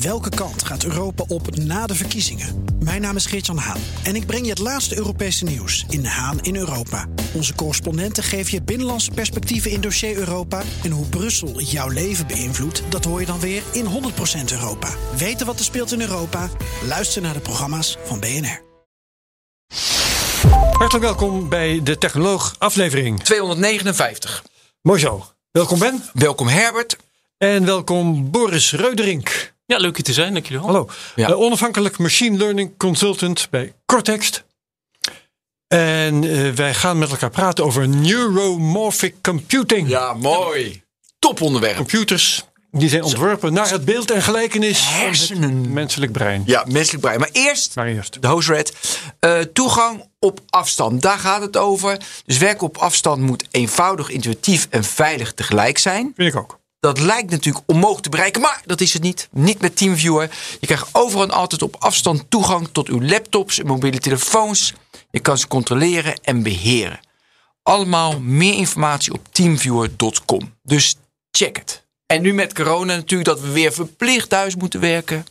Welke kant gaat Europa op na de verkiezingen? Mijn naam is Geert-Jan Haan en ik breng je het laatste Europese nieuws in Haan in Europa. Onze correspondenten geven je binnenlandse perspectieven in dossier Europa. En hoe Brussel jouw leven beïnvloedt, dat hoor je dan weer in 100% Europa. Weten wat er speelt in Europa? Luister naar de programma's van BNR. Hartelijk welkom bij de Technoloog aflevering 259. Mooi zo. Welkom Ben. Welkom Herbert. En welkom Boris Reuderink. Ja, leuk je te zijn, dankjewel. Hallo. Ja. Eh, onafhankelijk machine learning consultant bij Cortext. En eh, wij gaan met elkaar praten over neuromorphic computing. Ja, mooi. Top onderwerp. Computers die zijn ontworpen naar het beeld en gelijkenis van Hersenen. het menselijk brein. Ja, menselijk brein. Maar eerst Maar eerst. de host red. Eh, toegang op afstand. Daar gaat het over. Dus werken op afstand moet eenvoudig, intuïtief en veilig tegelijk zijn. Vind ik ook. Dat lijkt natuurlijk onmogelijk te bereiken, maar dat is het niet. Niet met TeamViewer. Je krijgt overal en altijd op afstand toegang tot uw laptops en mobiele telefoons. Je kan ze controleren en beheren. Allemaal meer informatie op teamviewer.com. Dus check het. En nu met corona natuurlijk dat we weer verplicht thuis moeten werken.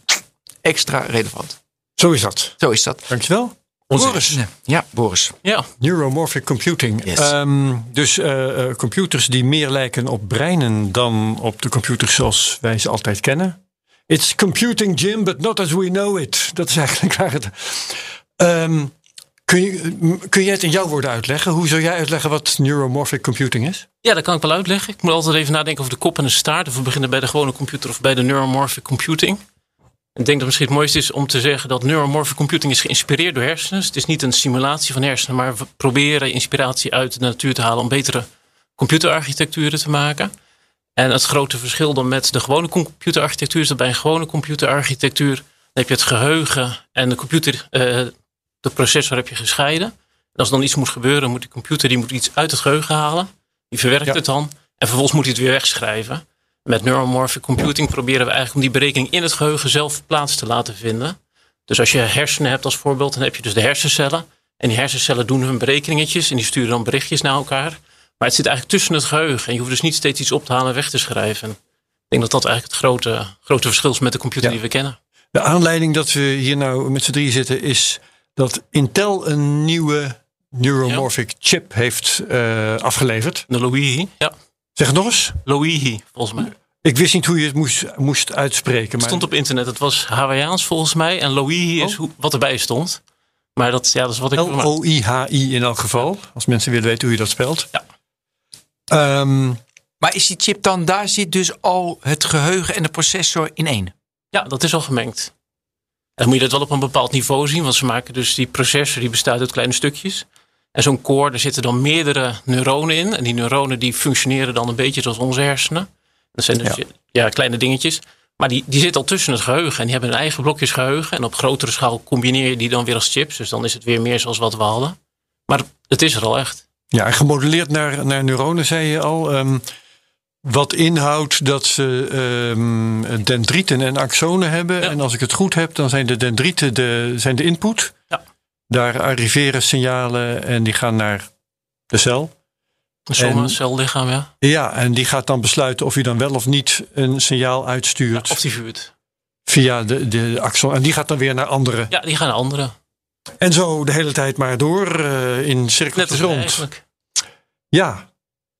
Extra relevant. Zo is dat. Zo is dat. Dankjewel. Onze Boris. Ja, Boris. Ja, Neuromorphic computing. Yes. Ehm, dus eh, eh, computers die meer lijken op breinen dan op de computers zoals wij ze altijd kennen. It's computing, Jim, but not as we know it. Dat is eigenlijk waar het. Ehm, kun, je, kun jij het in jouw woorden uitleggen? Hoe zou jij uitleggen wat neuromorphic computing is? ja, dat kan ik wel uitleggen. Ik moet altijd even nadenken over de kop en de staart. Of we beginnen bij de gewone computer of bij de neuromorphic computing. Ik denk dat misschien het mooiste is om te zeggen dat neuromorphic computing is geïnspireerd door hersenen. Dus het is niet een simulatie van hersenen, maar we proberen inspiratie uit de natuur te halen om betere computerarchitecturen te maken. En het grote verschil dan met de gewone computerarchitectuur is dat bij een gewone computerarchitectuur heb je het geheugen en de computer, eh, de processor heb je gescheiden. En als er dan iets moet gebeuren, moet die computer die moet iets uit het geheugen halen. Die verwerkt Ja. het dan. En vervolgens moet hij het weer wegschrijven. Met neuromorphic computing proberen we eigenlijk om die berekening in het geheugen zelf plaats te laten vinden. Dus als je hersenen hebt als voorbeeld, dan heb je dus de hersencellen. En die hersencellen doen hun berekeningetjes en die sturen dan berichtjes naar elkaar. Maar het zit eigenlijk tussen het geheugen. En je hoeft dus niet steeds iets op te halen en weg te schrijven. Ik denk dat dat eigenlijk het grote, grote verschil is met de computer Ja. die we kennen. De aanleiding dat we hier nou met z'n drie zitten is dat Intel een nieuwe neuromorphic chip heeft eh, afgeleverd. De Loihi. Ja, Zeg het nog eens. Loihi volgens mij. Ik wist niet hoe je het moest, moest uitspreken. Het Maar stond op internet. Het was Hawaiiaans volgens mij. En Loihi is Oh. hoe, wat erbij stond. Maar dat, ja, dat is wat ik... L-O-I-H-I in elk geval. Als mensen willen weten hoe je dat spelt. Ja. Ehm, Maar is die chip dan, daar zit dus al het geheugen en de processor in één? Ja, dat is al gemengd. Dan moet je dat wel op een bepaald niveau zien. Want ze maken dus die processor die bestaat uit kleine stukjes. En zo'n core, daar zitten dan meerdere neuronen in. En die neuronen die functioneren dan een beetje zoals onze hersenen. Dat zijn dus ja. kleine dingetjes. Maar die, die zitten al tussen het geheugen. En die hebben hun eigen blokjes geheugen. En op grotere schaal combineer je die dan weer als chips. Dus dan is het weer meer zoals wat we hadden. Maar het is er al echt. ja, en gemodelleerd naar, naar neuronen, zei je al. Ehm, wat inhoudt dat ze ehm, dendrieten en axonen hebben. Ja. En als ik het goed heb, dan zijn de dendrieten de, zijn de input. Ja. Daar arriveren signalen en die gaan naar de cel. En- cellichaam, ja. Ja, en die gaat dan besluiten of je dan wel of niet een signaal uitstuurt Of die vuurt. via de, de axon. En die gaat dan weer naar andere. Ja, die gaan naar anderen. En zo de hele tijd maar door eh, in cirkels rond. eigenlijk. Ja,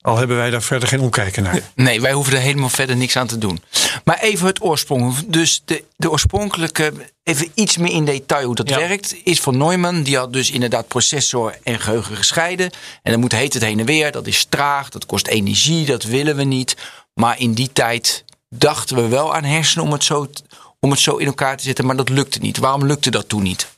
al hebben wij daar verder geen omkijken naar. Nee, wij hoeven er helemaal verder niks aan te doen. Maar even het oorsprong. Dus de, de oorspronkelijke, even iets meer in detail hoe dat Ja. werkt, is van Neumann. Die had dus inderdaad processor en geheugen gescheiden. En dan moet heet het heen en weer. Dat is traag, dat kost energie, dat willen we niet. Maar in die tijd dachten we wel aan hersenen om het zo, om het zo in elkaar te zetten. Maar dat lukte niet. Waarom lukte dat toen niet?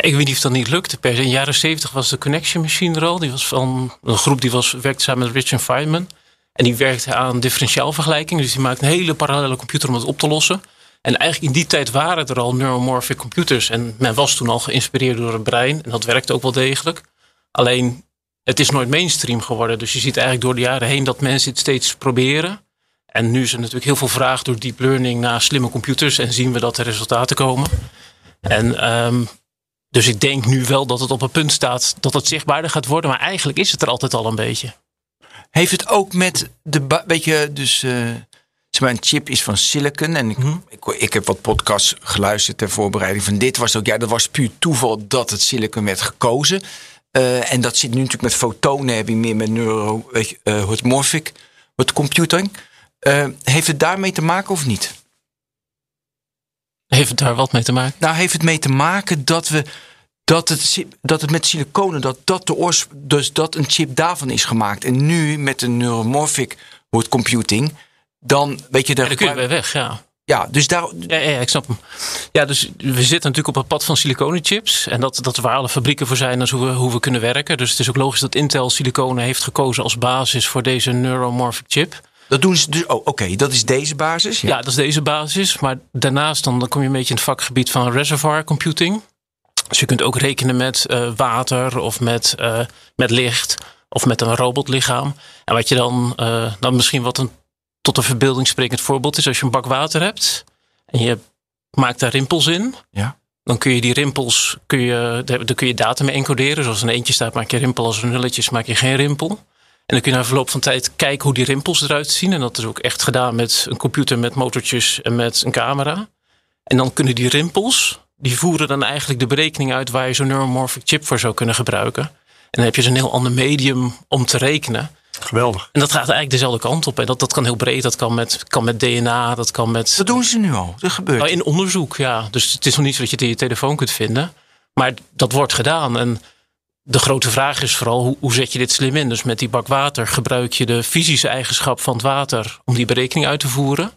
Ik weet niet of dat niet lukte. In de jaren 70 was de Connection Machine er al. Die was van een groep die was, werkte samen met Richard Feynman. En die werkte aan differentiaalvergelijking. Dus die maakte een hele parallele computer om het op te lossen. En eigenlijk in die tijd waren er al neuromorphic computers. En men was toen al geïnspireerd door het brein. En dat werkte ook wel degelijk. Alleen, het is nooit mainstream geworden. Dus je ziet eigenlijk door de jaren heen dat mensen het steeds proberen. En nu is er natuurlijk heel veel vraag door deep learning naar slimme computers. En zien we dat er resultaten komen. En ehm, dus ik denk nu wel dat het op een punt staat dat het zichtbaarder gaat worden. Maar eigenlijk is het er altijd al een beetje. Heeft het ook met de, ba- weet je, dus, zeg maar, een chip is van silicon. En ik, ik, ik heb wat podcasts geluisterd ter voorbereiding van dit. Was ook, ja, dat was puur toeval dat het silicon werd gekozen. Eh, en dat zit nu natuurlijk met fotonen, heb je meer met neuro, weet je, eh, hormorphic, wat computing. Heeft het daarmee te maken of niet? Heeft het daar wat mee te maken? Nou, heeft het mee te maken dat we dat het, dat het met siliconen, dat dat de oors, dus dat een chip daarvan is gemaakt. En nu met de neuromorphic word computing, dan weet je Ja, daar. daar kun je bij weg, ja. ja, dus daar. Ja, ja, ik snap hem. Ja, dus we zitten natuurlijk op het pad van siliconenchips. En dat, dat waar alle fabrieken voor zijn, dat is hoe we, hoe we kunnen werken. Dus het is ook logisch dat Intel siliconen heeft gekozen als basis voor deze neuromorphic chip. Dat doen ze dus. Oh, oké, dat is deze basis. Ja, dat is deze basis. Maar daarnaast dan, dan kom je een beetje in het vakgebied van reservoir computing. Dus je kunt ook rekenen met eh, water of met, eh, met licht of met een robotlichaam. En wat je dan, eh, dan misschien wat een tot een verbeelding sprekend voorbeeld is, als je een bak water hebt en je maakt daar rimpels in. Ja. Dan kun je die rimpels, kun je, daar daar kun je data mee encoderen. Zoals een eentje staat, maak je rimpel. Als er nulletjes maak je geen rimpel. En dan kun je na verloop van tijd kijken hoe die rimpels eruit zien. En dat is ook echt gedaan met een computer met motortjes en met een camera. En dan kunnen die rimpels, die voeren dan eigenlijk de berekening uit waar je zo'n neuromorphic chip voor zou kunnen gebruiken. En dan heb je dus een heel ander medium om te rekenen. Geweldig. En dat gaat eigenlijk dezelfde kant op. En dat, dat kan heel breed. Dat kan met, kan met DNA, dat kan met Dat doen ze nu al. Dat gebeurt. nou, in onderzoek, ja. Dus het is nog niet zo dat je het in je telefoon kunt vinden. Maar dat wordt gedaan. En de grote vraag is vooral, hoe, hoe zet je dit slim in? Dus met die bak water gebruik je de fysische eigenschap van het water... om die berekening uit te voeren.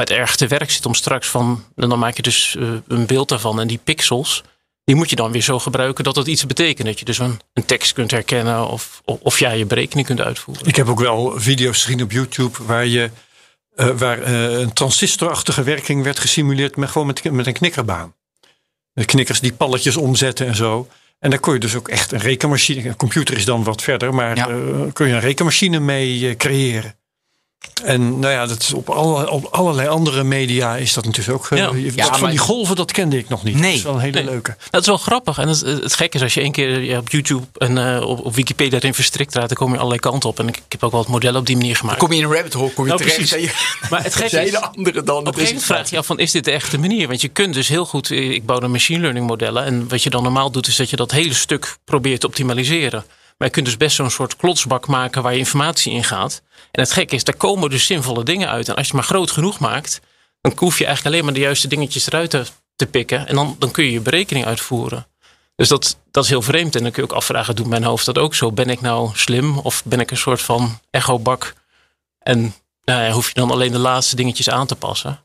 Maar het erg te werk zit om straks van... en dan maak je dus eh, een beeld daarvan. En die pixels, die moet je dan weer zo gebruiken dat dat iets betekent. Dat je dus een, een tekst kunt herkennen of, of, of ja, je berekening kunt uitvoeren. Ik heb ook wel video's gezien op YouTube waar je eh, waar eh, een transistorachtige werking werd gesimuleerd met gewoon met, met een knikkerbaan. De knikkers die palletjes omzetten en zo. En daar kon je dus ook echt een rekenmachine. Een computer is dan wat verder, maar Ja. eh, kun je een rekenmachine mee creëren. En nou ja, dat is op, alle, op allerlei andere media is dat natuurlijk ook. eh, Ja. van maar- die golven, dat kende ik nog niet. Nee. Dat is wel een hele Nee. leuke. Dat is wel grappig. En het, het gekke is als je één keer ja, op YouTube en eh, op, op Wikipedia erin verstrikt raakt, dan kom je allerlei kanten op. En ik, ik heb ook wel het model op die manier gemaakt. Kom je in een rabbit hole, kom je Nou, terecht. precies. Zei je, Maar het gekke is, de andere dan. op een gegeven moment vraag je af van, is dit de echte manier? Want je kunt dus heel goed, eh, ik bouw dan machine learning modellen. En wat je dan normaal doet, is dat je dat hele stuk probeert te optimaliseren. Maar je kunt dus best zo'n soort klotsbak maken waar je informatie in gaat. En het gekke is, daar komen dus zinvolle dingen uit. En als je maar groot genoeg maakt, dan hoef je eigenlijk alleen maar de juiste dingetjes eruit te, te pikken. En dan, dan kun je je berekening uitvoeren. Dus dat, dat is heel vreemd. En dan kun je ook afvragen, doet mijn hoofd dat ook zo? Ben ik nou slim of ben ik een soort van echobak? En nou ja, hoef je dan alleen de laatste dingetjes aan te passen.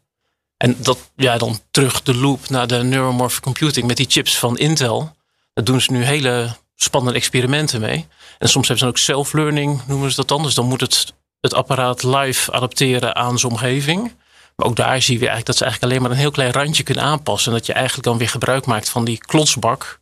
En dat, ja, dan terug de loop naar de neuromorphic computing met die chips van Intel. Daar doen ze nu hele spannende experimenten mee. En soms hebben ze dan ook self-learning, noemen ze dat dan. Dus dan moet het, het apparaat live adapteren aan zijn omgeving. Maar ook daar zie je weer eigenlijk dat ze eigenlijk alleen maar een heel klein randje kunnen aanpassen. En dat je eigenlijk dan weer gebruik maakt van die klotsbak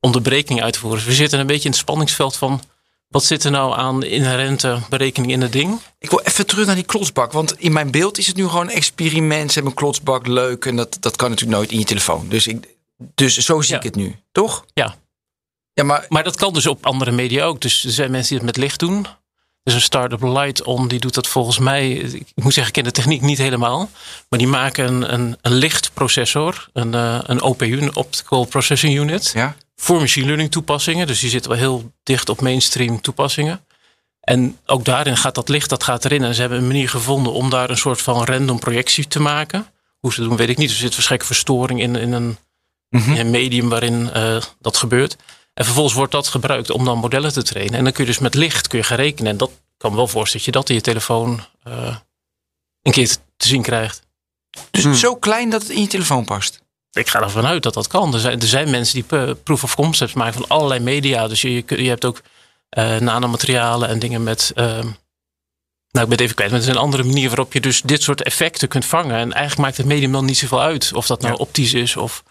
om de berekening uit te voeren. Dus we zitten een beetje in het spanningsveld van wat zit er nou aan inherente berekening in het ding? Ik wil even terug naar die klotsbak. Want in mijn beeld is het nu gewoon een experiment. Ze hebben een klotsbak, leuk. En dat, dat kan natuurlijk nooit in je telefoon. Dus, ik, dus zo zie Ja. ik het nu. Toch? Ja. Ja, maar Maar dat kan dus op andere media ook. Dus er zijn mensen die het met licht doen. Dus een start-up Light On, die doet dat volgens mij. Ik moet zeggen, ik ken de techniek niet helemaal. Maar die maken een, een, een lichtprocessor, een, eh, een OPU, een Optical Processing Unit. ja. Voor machine learning toepassingen. Dus die zit wel heel dicht op mainstream toepassingen. En ook daarin gaat dat licht, dat gaat erin. En ze hebben een manier gevonden om daar een soort van random projectie te maken. Hoe ze dat doen, weet ik niet. Er zit waarschijnlijk verstoring in, in een Mhm. in een medium waarin eh, dat gebeurt. En vervolgens wordt dat gebruikt om dan modellen te trainen. En dan kun je dus met licht kun je gaan rekenen. En dat kan me wel voorstellen dat je dat in je telefoon eh, een keer te, zien krijgt. Dus zo klein dat het in je telefoon past. Ik ga ervan uit dat dat kan. Er zijn, er zijn mensen die proof of concepts maken van allerlei media. Dus je, je, hebt ook eh, nanomaterialen en dingen met... ehm, nou, ik ben het even kwijt. Maar er is een andere manier waarop je dus dit soort effecten kunt vangen. En eigenlijk maakt het medium dan niet zoveel uit. Of dat nou Ja. optisch is of...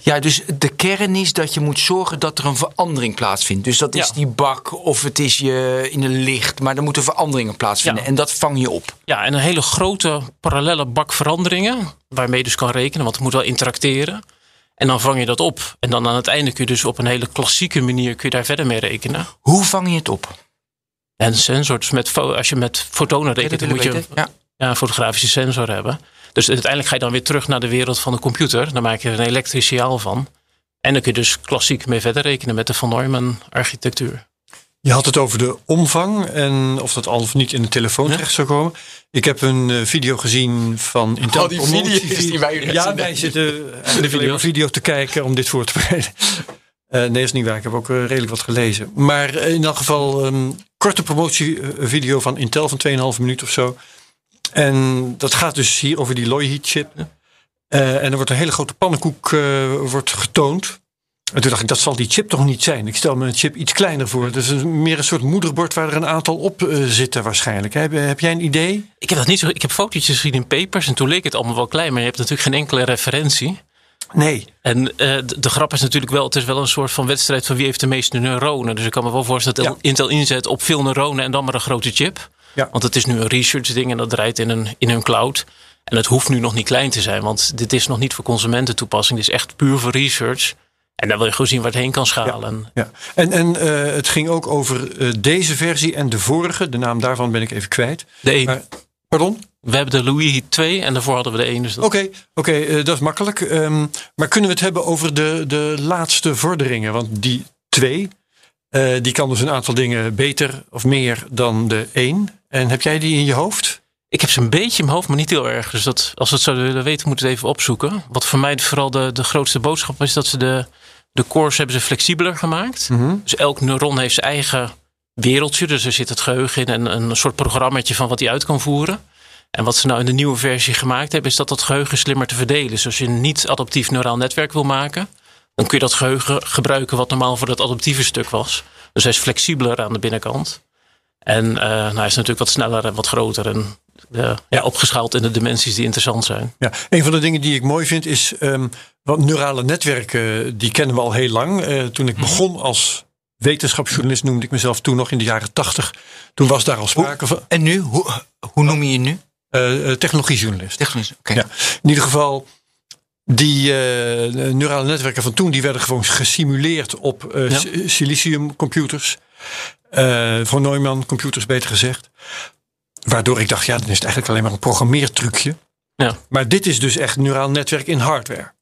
Ja, dus de kern is dat je moet zorgen dat er een verandering plaatsvindt. Dus dat is Ja. die bak of het is je in een licht. Maar er moeten veranderingen plaatsvinden. Ja. En dat vang je op. Ja, en een hele grote parallele bak veranderingen. Waarmee je dus kan rekenen, want het moet wel interacteren. En dan vang je dat op. En dan aan het einde kun je dus op een hele klassieke manier kun je daar verder mee rekenen. Hoe vang je het op? En sensor, dus met als je met fotonen rekent, dan moet je ja, een fotografische sensor hebben. Dus uiteindelijk ga je dan weer terug naar de wereld van de computer. Dan maak je er een elektrisch signaal van. En dan kun je dus klassiek mee verder rekenen met de Van Neumann architectuur. Je had het over de omvang en of dat al of niet in de telefoon terecht zou komen. Ik heb een eh, video gezien van Intel Oh, die video's die wij Ja, wij zitten alleen maar video te kijken om dit voor te bereiden. Eh, nee, is niet waar. Ik heb ook eh, redelijk wat gelezen. Maar eh, in elk geval een korte promotievideo van Intel van 2,5 minuut of zo. En dat gaat dus hier over die Loihi chip. Eh, en er wordt een hele grote pannenkoek eh, wordt getoond. En toen dacht ik, dat zal die chip toch niet zijn? Ik stel me een chip iets kleiner voor. Dus een, meer een soort moederbord waar er een aantal op eh, zitten waarschijnlijk. Heb, heb jij een idee? Ik heb dat niet zo. Ik heb fotootjes gezien in papers en toen leek het allemaal wel klein, maar je hebt natuurlijk geen enkele referentie. Nee. En de, de grap is natuurlijk wel, het is wel een soort van wedstrijd van wie heeft de meeste neuronen. Dus ik kan me wel voorstellen dat Ja. Intel inzet op veel neuronen en dan maar een grote chip. Ja. Want het is nu een research ding en dat draait in, een, in hun cloud. En het hoeft nu nog niet klein te zijn, want dit is nog niet voor consumententoepassing. Dit is echt puur voor research. En dan wil je gewoon zien waar het heen kan schalen. Ja. En, en eh, het ging ook over eh, deze versie en de vorige. De naam daarvan ben ik even kwijt. De een, Maar- Pardon? we hebben de Louis 2 en daarvoor hadden we de 1. Dus dat, Oké, oké, eh, dat is makkelijk. Ehm, maar kunnen we het hebben over de, de laatste vorderingen? Want die twee, eh, die kan dus een aantal dingen beter of meer dan de één. En heb jij die in je hoofd? Ik heb ze een beetje in mijn hoofd, maar niet heel erg. Dus dat, als we het zouden willen weten, moeten we het even opzoeken. Wat voor mij vooral de, de grootste boodschap is dat ze de, de cores hebben ze flexibeler gemaakt. Dus elk neuron heeft zijn eigen wereldje. Dus er zit het geheugen in en een soort programmaatje van wat hij uit kan voeren. En wat ze nou in de nieuwe versie gemaakt hebben, is dat dat geheugen slimmer te verdelen. Dus als je een niet-adaptief neuraal netwerk wil maken, dan kun je dat geheugen gebruiken wat normaal voor dat adaptieve stuk was. Dus hij is flexibeler aan de binnenkant. En eh, nou, hij is natuurlijk wat sneller en wat groter en eh, ja, opgeschaald in de dimensies die interessant zijn. Ja, een van de dingen die ik mooi vind is, ehm want neurale netwerken, die kennen we al heel lang. Eh, toen ik begon als wetenschapsjournalist, noemde ik mezelf toen nog in de jaren tachtig. Toen was daar al sprake van En nu? Hoe, hoe noem je je nu? eh, eh, technologiejournalist. Technisch. Oké. Ja. In ieder geval, die eh, neurale netwerken van toen, die werden gewoon gesimuleerd op eh, Ja. si- siliciumcomputers. Eh van Neumann computers beter gezegd. Waardoor ik dacht, ja, dan is het eigenlijk alleen maar een programmeertrucje. Ja. Maar dit is dus echt neuraal netwerk in hardware.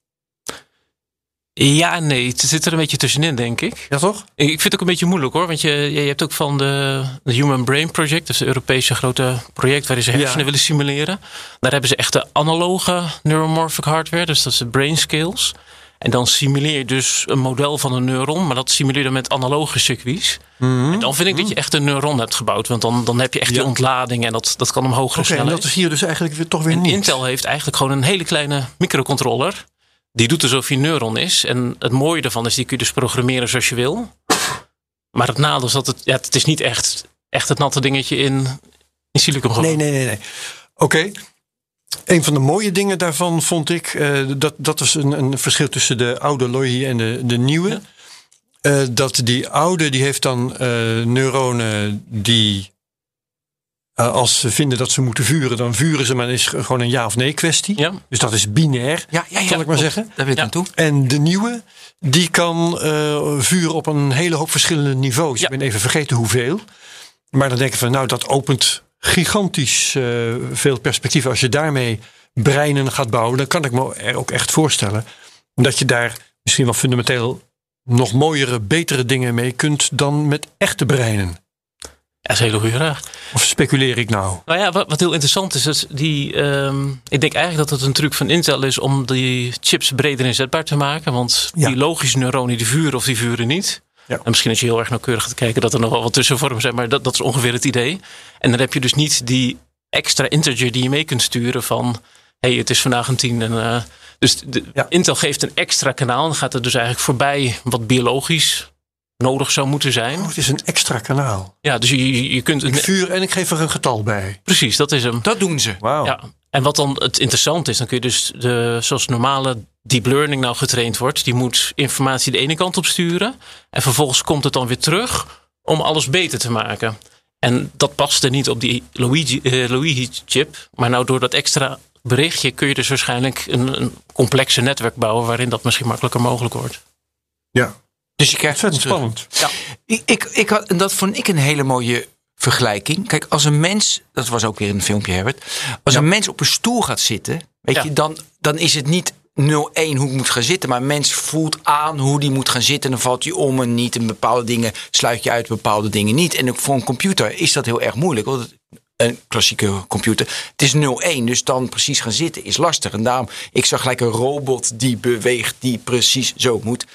Ja nee, het zit er een beetje tussenin, denk ik. Ja, toch? Ik vind het ook een beetje moeilijk hoor. Want je, je hebt ook van de, de Human Brain Project, dus het Europese grote project waarin ze hersenen Ja. willen simuleren. Daar hebben ze echt de analoge neuromorphic hardware, dus dat is de brain scales. En dan simuleer je dus een model van een neuron, maar dat simuleer je dan met analoge circuits. En dan vind ik dat je echt een neuron hebt gebouwd, want dan, dan heb je echt die ontlading en dat, dat kan om hogere Oké, en snelheid. dat is hier dus eigenlijk weer toch weer En niet. Intel heeft eigenlijk gewoon een hele kleine microcontroller. Die doet alsof een neuron is. En het mooie daarvan is, die kun je dus programmeren zoals je wil. Maar het nadeel is dat het, ja, het is niet echt, echt het natte dingetje in, in silicon. Nee, nee, nee. nee. Oké. Een van de mooie dingen daarvan vond ik, eh, dat, dat is een, een verschil tussen de oude Loihi en de, de nieuwe. Ja. Eh, dat die oude, die heeft dan eh, neuronen die, als ze vinden dat ze moeten vuren, dan vuren ze, maar is gewoon een ja of nee kwestie. Ja, Dus dat is binair, Ja, ja, ja. zal ik maar zeggen. Daar wil ik naartoe. En de nieuwe, die kan vuren op een hele hoop verschillende niveaus. Ik ben even vergeten hoeveel. Maar dan denk ik van, nou, dat opent gigantisch eh, veel perspectieven. Als je daarmee breinen gaat bouwen, dan kan ik me er ook echt voorstellen dat je daar misschien wel fundamenteel nog mooiere, betere dingen mee kunt dan met echte breinen. dat is een hele goede vraag. Of speculeer ik nou? Nou ja, wat, wat heel interessant is, is die, ehm, ik denk eigenlijk dat het een truc van Intel is om die chips breder inzetbaar te maken. Want Ja. die logische neuronen die vuren of die vuren niet. Ja. En misschien als je heel erg nauwkeurig gaat kijken dat er nog wel wat tussenvormen zijn, maar dat, dat is ongeveer het idee. En dan heb je dus niet die extra integer die je mee kunt sturen van, hé, hey, het is vandaag een 10. En, eh, dus de, Ja. Intel geeft een extra kanaal en gaat er dus eigenlijk voorbij wat biologisch nodig zou moeten zijn. Oh, het is een extra kanaal. Ja, dus je, je- kunt Ik een, vuur en ik geef er een getal bij. precies, dat is hem. Dat doen ze. Wauw. Ja, en wat dan het interessant is, dan kun je dus de, zoals normale deep learning nou getraind wordt, die moet informatie de ene kant op sturen. En vervolgens komt het dan weer terug om alles beter te maken. En dat paste niet op die Luigi, eh, Luigi-chip. Maar nou door dat extra berichtje kun je dus waarschijnlijk een, een complexe netwerk bouwen waarin dat misschien makkelijker mogelijk wordt. Ja, Dus je krijgt ontzettend terug. spannend. Ik, ik, ik had, en dat vond ik een hele mooie vergelijking. Kijk, als een mens, dat was ook weer een filmpje, Herbert. Als een mens op een stoel gaat zitten, weet Ja. je, dan, dan is het niet 0-1 hoe ik moet gaan zitten. Maar mens voelt aan hoe die moet gaan zitten. En dan valt hij om en niet. En bepaalde dingen sluit je uit, bepaalde dingen niet. En voor een computer is dat heel erg moeilijk. Want een klassieke computer. Het is 0-1, dus dan precies gaan zitten is lastig. En daarom, ik zag gelijk een robot die beweegt, die precies zo moet.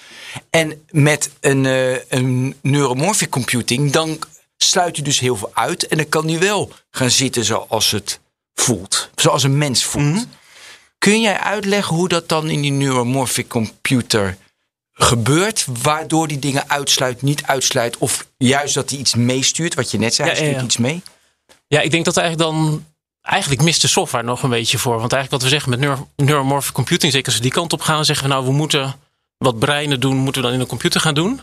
En met een, eh, een neuromorphic computing, dan sluit je dus heel veel uit. En dan kan die wel gaan zitten zoals het voelt. Zoals een mens voelt. Kun jij uitleggen hoe dat dan in die neuromorphic computer gebeurt? Waardoor die dingen uitsluit, niet uitsluit. Of juist dat hij iets meestuurt, wat je net zei, Ja, hij ja, stuurt ja. iets mee. Ja, ik denk dat eigenlijk dan. Eigenlijk mist de software nog een beetje voor. Want eigenlijk wat we zeggen met neuro- neuromorphic computing, zeker als we die kant op gaan, zeggen we nou, we moeten wat breinen doen, moeten we dan in een computer gaan doen.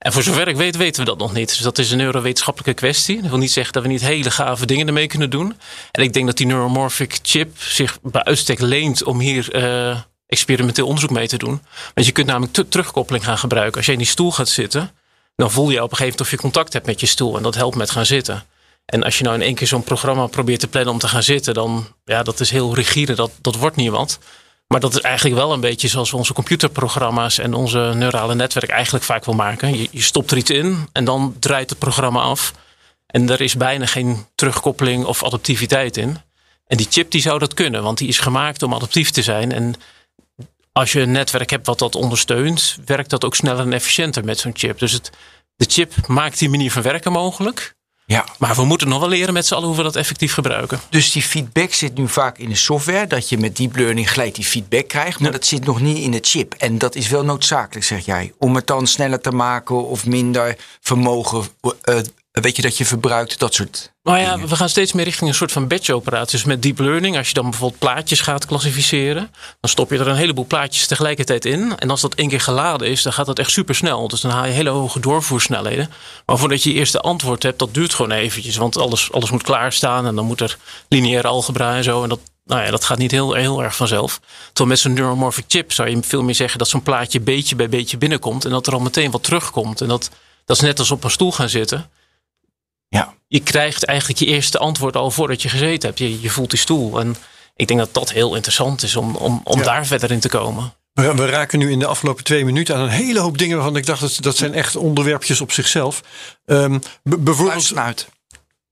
En voor zover ik weet, weten we dat nog niet. Dus dat is een neurowetenschappelijke kwestie. Dat wil niet zeggen dat we niet hele gave dingen ermee kunnen doen. En ik denk dat die neuromorphic chip zich bij uitstek leent om hier eh, experimenteel onderzoek mee te doen. Want je kunt namelijk te- terugkoppeling gaan gebruiken. Als je in die stoel gaat zitten, dan voel je op een gegeven moment of je contact hebt met je stoel. En dat helpt met gaan zitten. En als je nou in één keer zo'n programma probeert te plannen om te gaan zitten, dan ja, dat is heel rigide. Dat, dat wordt niet wat. Maar dat is eigenlijk wel een beetje zoals we onze computerprogramma's en onze neurale netwerk eigenlijk vaak wil maken. Je, je stopt er iets in en dan draait het programma af. En er is bijna geen terugkoppeling of adaptiviteit in. En die chip die zou dat kunnen, want die is gemaakt om adaptief te zijn. En als je een netwerk hebt wat dat ondersteunt, werkt dat ook sneller en efficiënter met zo'n chip. Dus het, de chip maakt die manier van werken mogelijk. Ja. Maar we moeten nog wel leren met z'n allen hoe we dat effectief gebruiken. Dus die feedback zit nu vaak in de software. Dat je met deep learning gelijk die feedback krijgt. Maar dat zit nog niet in de chip. En dat is wel noodzakelijk, zeg jij. Om het dan sneller te maken of minder vermogen. eh, weet je dat je verbruikt, dat soort. Nou ja, we gaan steeds meer richting een soort van batch operaties met deep learning. Als je dan bijvoorbeeld plaatjes gaat klassificeren, dan stop je er een heleboel plaatjes tegelijkertijd in. En als dat één keer geladen is, dan gaat dat echt super snel. Dus dan haal je hele hoge doorvoersnelheden. Maar voordat je je eerste antwoord hebt, dat duurt gewoon eventjes. Want alles, alles moet klaarstaan en dan moet er lineaire algebra en zo. En dat, nou ja, dat gaat niet heel, heel erg vanzelf. Terwijl met zo'n neuromorphic chip zou je veel meer zeggen dat zo'n plaatje beetje bij beetje binnenkomt. En dat er al meteen wat terugkomt. En dat, dat is net als op een stoel gaan zitten Ja. Je krijgt eigenlijk je eerste antwoord al voordat je gezeten hebt. Je, je voelt die stoel. En ik denk dat dat heel interessant is om, om, om Ja. daar verder in te komen. We, we raken nu in de afgelopen twee minuten aan een hele hoop dingen waarvan ik dacht dat dat zijn echt onderwerpjes op zichzelf. Ehm, Pluis bijvoorbeeld. het maar uit.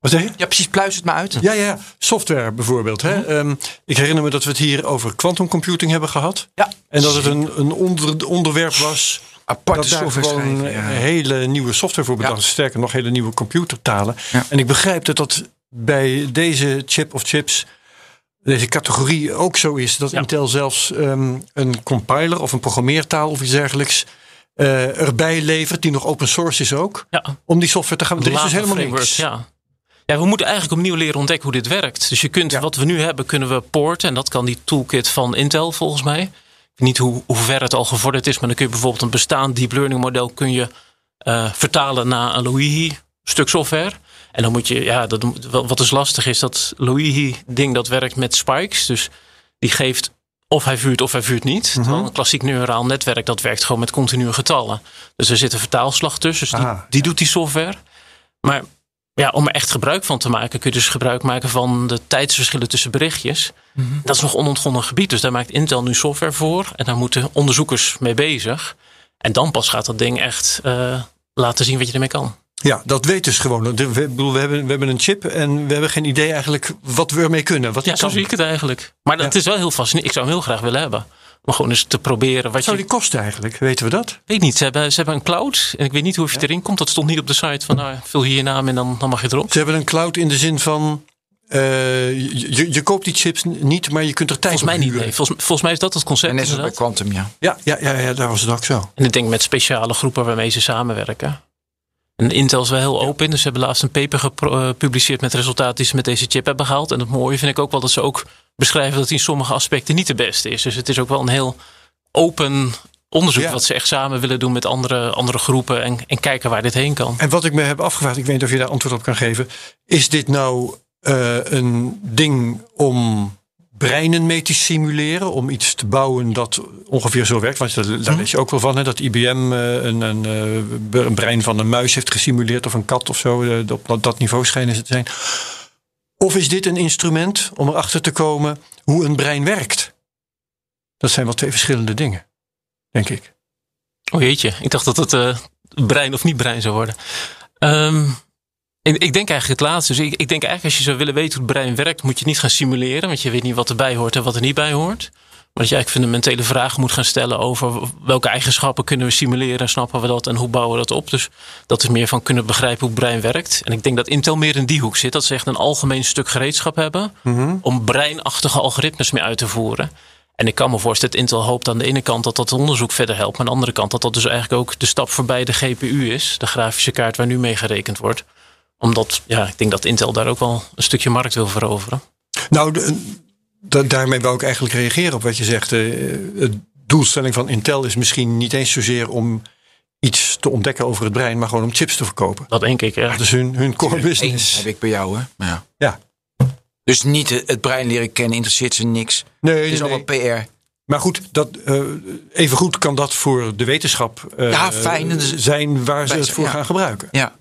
Wat zeg je? Ja, precies, pluis het maar uit. Ja, ja, software bijvoorbeeld. Hè? Ehm, ik herinner me dat we het hier over quantum computing hebben gehad. Ja. En dat het een, een onder, onderwerp was. Aparte dat software gewoon schrijven, ja. hele nieuwe software voor bedacht. Ja. Sterker nog, hele nieuwe computertalen. Ja. En ik begrijp dat dat bij deze chip of chips, deze categorie ook zo is. Dat. Intel zelfs ehm, een compiler of een programmeertaal of iets dergelijks eh, erbij levert. Die nog open source is ook. Ja, Om die software te gaan. Er is dus helemaal niks. Ja. ja, we moeten eigenlijk opnieuw leren ontdekken hoe dit werkt. Dus je kunt, wat we nu hebben, kunnen we porten. En dat kan die toolkit van Intel volgens mij. Niet hoe, hoe ver het al gevorderd is. Maar dan kun je bijvoorbeeld een bestaand deep learning model kun je, eh, vertalen naar een Loihi stuk software. En dan moet je, ja, dat, wat dus lastig is, dat Loihi ding dat werkt met spikes. Dus die geeft of hij vuurt of hij vuurt niet. Mhm. Een klassiek neuraal netwerk dat werkt gewoon met continue getallen. Dus er zit een vertaalslag tussen. Dus die, Ah, die doet die software. Maar ja, om er echt gebruik van te maken, kun je dus gebruik maken van de tijdsverschillen tussen berichtjes. Mhm. Dat is nog onontgonnen gebied. Dus daar maakt Intel nu software voor. En daar moeten onderzoekers mee bezig. En dan pas gaat dat ding echt eh, laten zien wat je ermee kan. Ja, dat weet dus gewoon. We, hebben, we hebben een chip en we hebben geen idee eigenlijk wat we ermee kunnen. Wat Ja, zo kan. zie ik het eigenlijk. Maar dat Ja. is wel heel fascinerend. Ik zou hem heel graag willen hebben. Om gewoon eens te proberen wat Wat zou je... die kosten eigenlijk? Weten we dat? Ik weet niet, ze hebben, ze hebben een cloud. En ik weet niet hoe je erin komt. Dat stond niet op de site van nou, vul hier je naam en dan, dan mag je erop. Ze hebben een cloud in de zin van. eh, je, je, koopt die chips niet, maar je kunt er tijd Volgens mij niet. Nee. Volgens, volgens mij is dat het concept. En net zoals bij. Quantum, ja. Ja, ja, ja, ja, daar was het ook zo. En ik denk met speciale groepen waarmee ze samenwerken. En Intel is wel heel open. Dus ze hebben laatst een paper eh, gepubliceerd met resultaten die ze met deze chip hebben gehaald. En het mooie vind ik ook wel dat ze ook beschrijven dat die in sommige aspecten niet de beste is. Dus het is ook wel een heel open onderzoek Ja. wat ze echt samen willen doen met andere, andere groepen. En, en kijken waar dit heen kan. En wat ik me heb afgevraagd, ik weet niet of je daar antwoord op kan geven. Is dit nou eh, een ding om breinen mee te simuleren. Om iets te bouwen dat ongeveer zo werkt. Want daar, daar lees je ook wel van. Hè, dat IBM eh, een, een, eh, een brein van een muis heeft gesimuleerd. Of een kat of zo. op dat, dat niveau schijnen ze te zijn. Of is dit een instrument om erachter te komen hoe een brein werkt? Dat zijn wel twee verschillende dingen. Denk ik. Oh jeetje, ik dacht dat het eh, brein of niet brein zou worden. Ehm, ik, denk eigenlijk het laatste. Dus ik, ik denk eigenlijk als je zou willen weten hoe het brein werkt, moet je het niet gaan simuleren. Want je weet niet wat erbij hoort en wat er niet bij hoort. Maar dat je eigenlijk fundamentele vragen moet gaan stellen over welke eigenschappen kunnen we simuleren, snappen we dat en hoe bouwen we dat op. Dus dat is meer van kunnen begrijpen hoe brein werkt. En ik denk dat Intel meer in die hoek zit. Dat ze echt een algemeen stuk gereedschap hebben om breinachtige algoritmes mee uit te voeren. En ik kan me voorstellen dat Intel hoopt aan de ene kant dat dat onderzoek verder helpt. Maar aan de andere kant dat dat dus eigenlijk ook de stap voorbij de GPU is. De grafische kaart waar nu mee gerekend wordt. Omdat, ja, ik denk dat Intel daar ook wel een stukje markt wil veroveren. Nou, de- da- daarmee wou ik eigenlijk reageren op wat je zegt. Eh, De doelstelling van Intel is misschien niet eens zozeer om iets te ontdekken over het brein, maar gewoon om chips te verkopen. Dat denk ik, ja. Dat is hun, hun core Eén business. heb ik bij jou, hè? Ja. Ja. Dus niet het brein leren kennen, interesseert ze niks. Nee, Het is nee, allemaal nee. PR. Maar goed, dat, eh even goed kan dat voor de wetenschap eh, Ja, fijn. Zijn waar ze het voor ja. gaan gebruiken. Ja.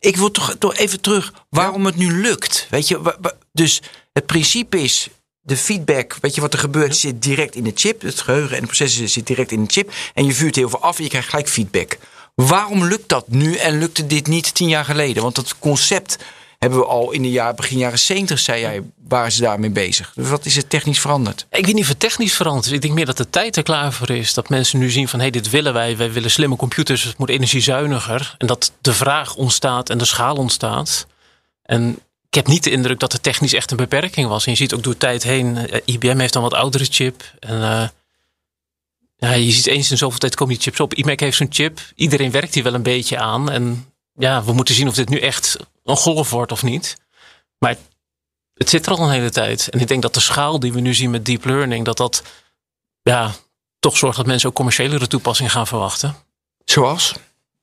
Ik wil toch, toch even terug waarom het nu lukt. Weet je, dus het principe is de feedback, weet je wat er gebeurt, zit direct in de chip. Het geheugen en het proces zit direct in de chip. En je vuurt heel veel af en je krijgt gelijk feedback. Waarom lukt dat nu en lukte dit niet tien jaar geleden? Want dat concept hebben we al in de jaar, begin jaren 70, zei jij, waren ze daarmee bezig. Dus wat is er technisch veranderd? Ik weet niet of het technisch veranderd is. Ik denk meer dat de tijd er klaar voor is. Dat mensen nu zien van, hé, hey, dit willen wij. Wij willen slimme computers. Het moet energiezuiniger. En dat de vraag ontstaat en de schaal ontstaat. En ik heb niet de indruk dat er technisch echt een beperking was. En je ziet ook door tijd heen, eh, IBM heeft dan wat oudere chip. En eh, ja, je ziet eens in zoveel tijd komen die chips op. iMac heeft zo'n chip. Iedereen werkt hier wel een beetje aan. En ja, we moeten zien of dit nu echt een golf wordt of niet. Maar het zit er al een hele tijd. En ik denk dat de schaal die we nu zien met deep learning, dat dat ja, toch zorgt dat mensen ook commerciëlere toepassingen gaan verwachten. Zoals?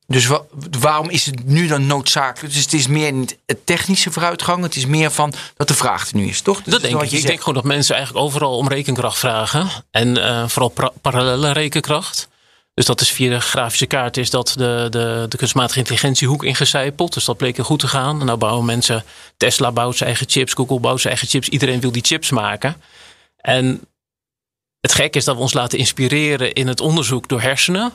Dus wa- waarom is het nu dan noodzakelijk? Dus het is meer niet het technische vooruitgang. Het is meer van dat de vraag er nu is, toch? Dat denk ik. Ik denk gewoon dat mensen eigenlijk overal om rekenkracht vragen. En eh, vooral parallele rekenkracht. Dus dat is via de grafische kaart is dat de, de, de kunstmatige intelligentiehoek ingecijpeld. Dus dat bleek heel goed te gaan. En nou bouwen mensen, Tesla bouwt zijn eigen chips, Google bouwt zijn eigen chips. Iedereen wil die chips maken. En het gekke is dat we ons laten inspireren in het onderzoek door hersenen.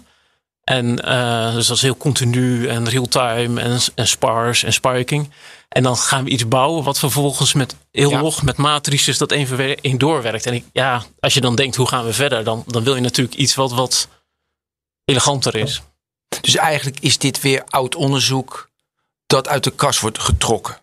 En eh, dus dat is heel continu en real-time en, en sparse en spiking. En dan gaan we iets bouwen wat vervolgens met heel Ja. log met matrices dat één voor één doorwerkt. En ik, ja, als je dan denkt hoe gaan we verder, dan, dan wil je natuurlijk iets wat, wat eleganter is. Dus eigenlijk is dit weer oud onderzoek dat uit de kast wordt getrokken.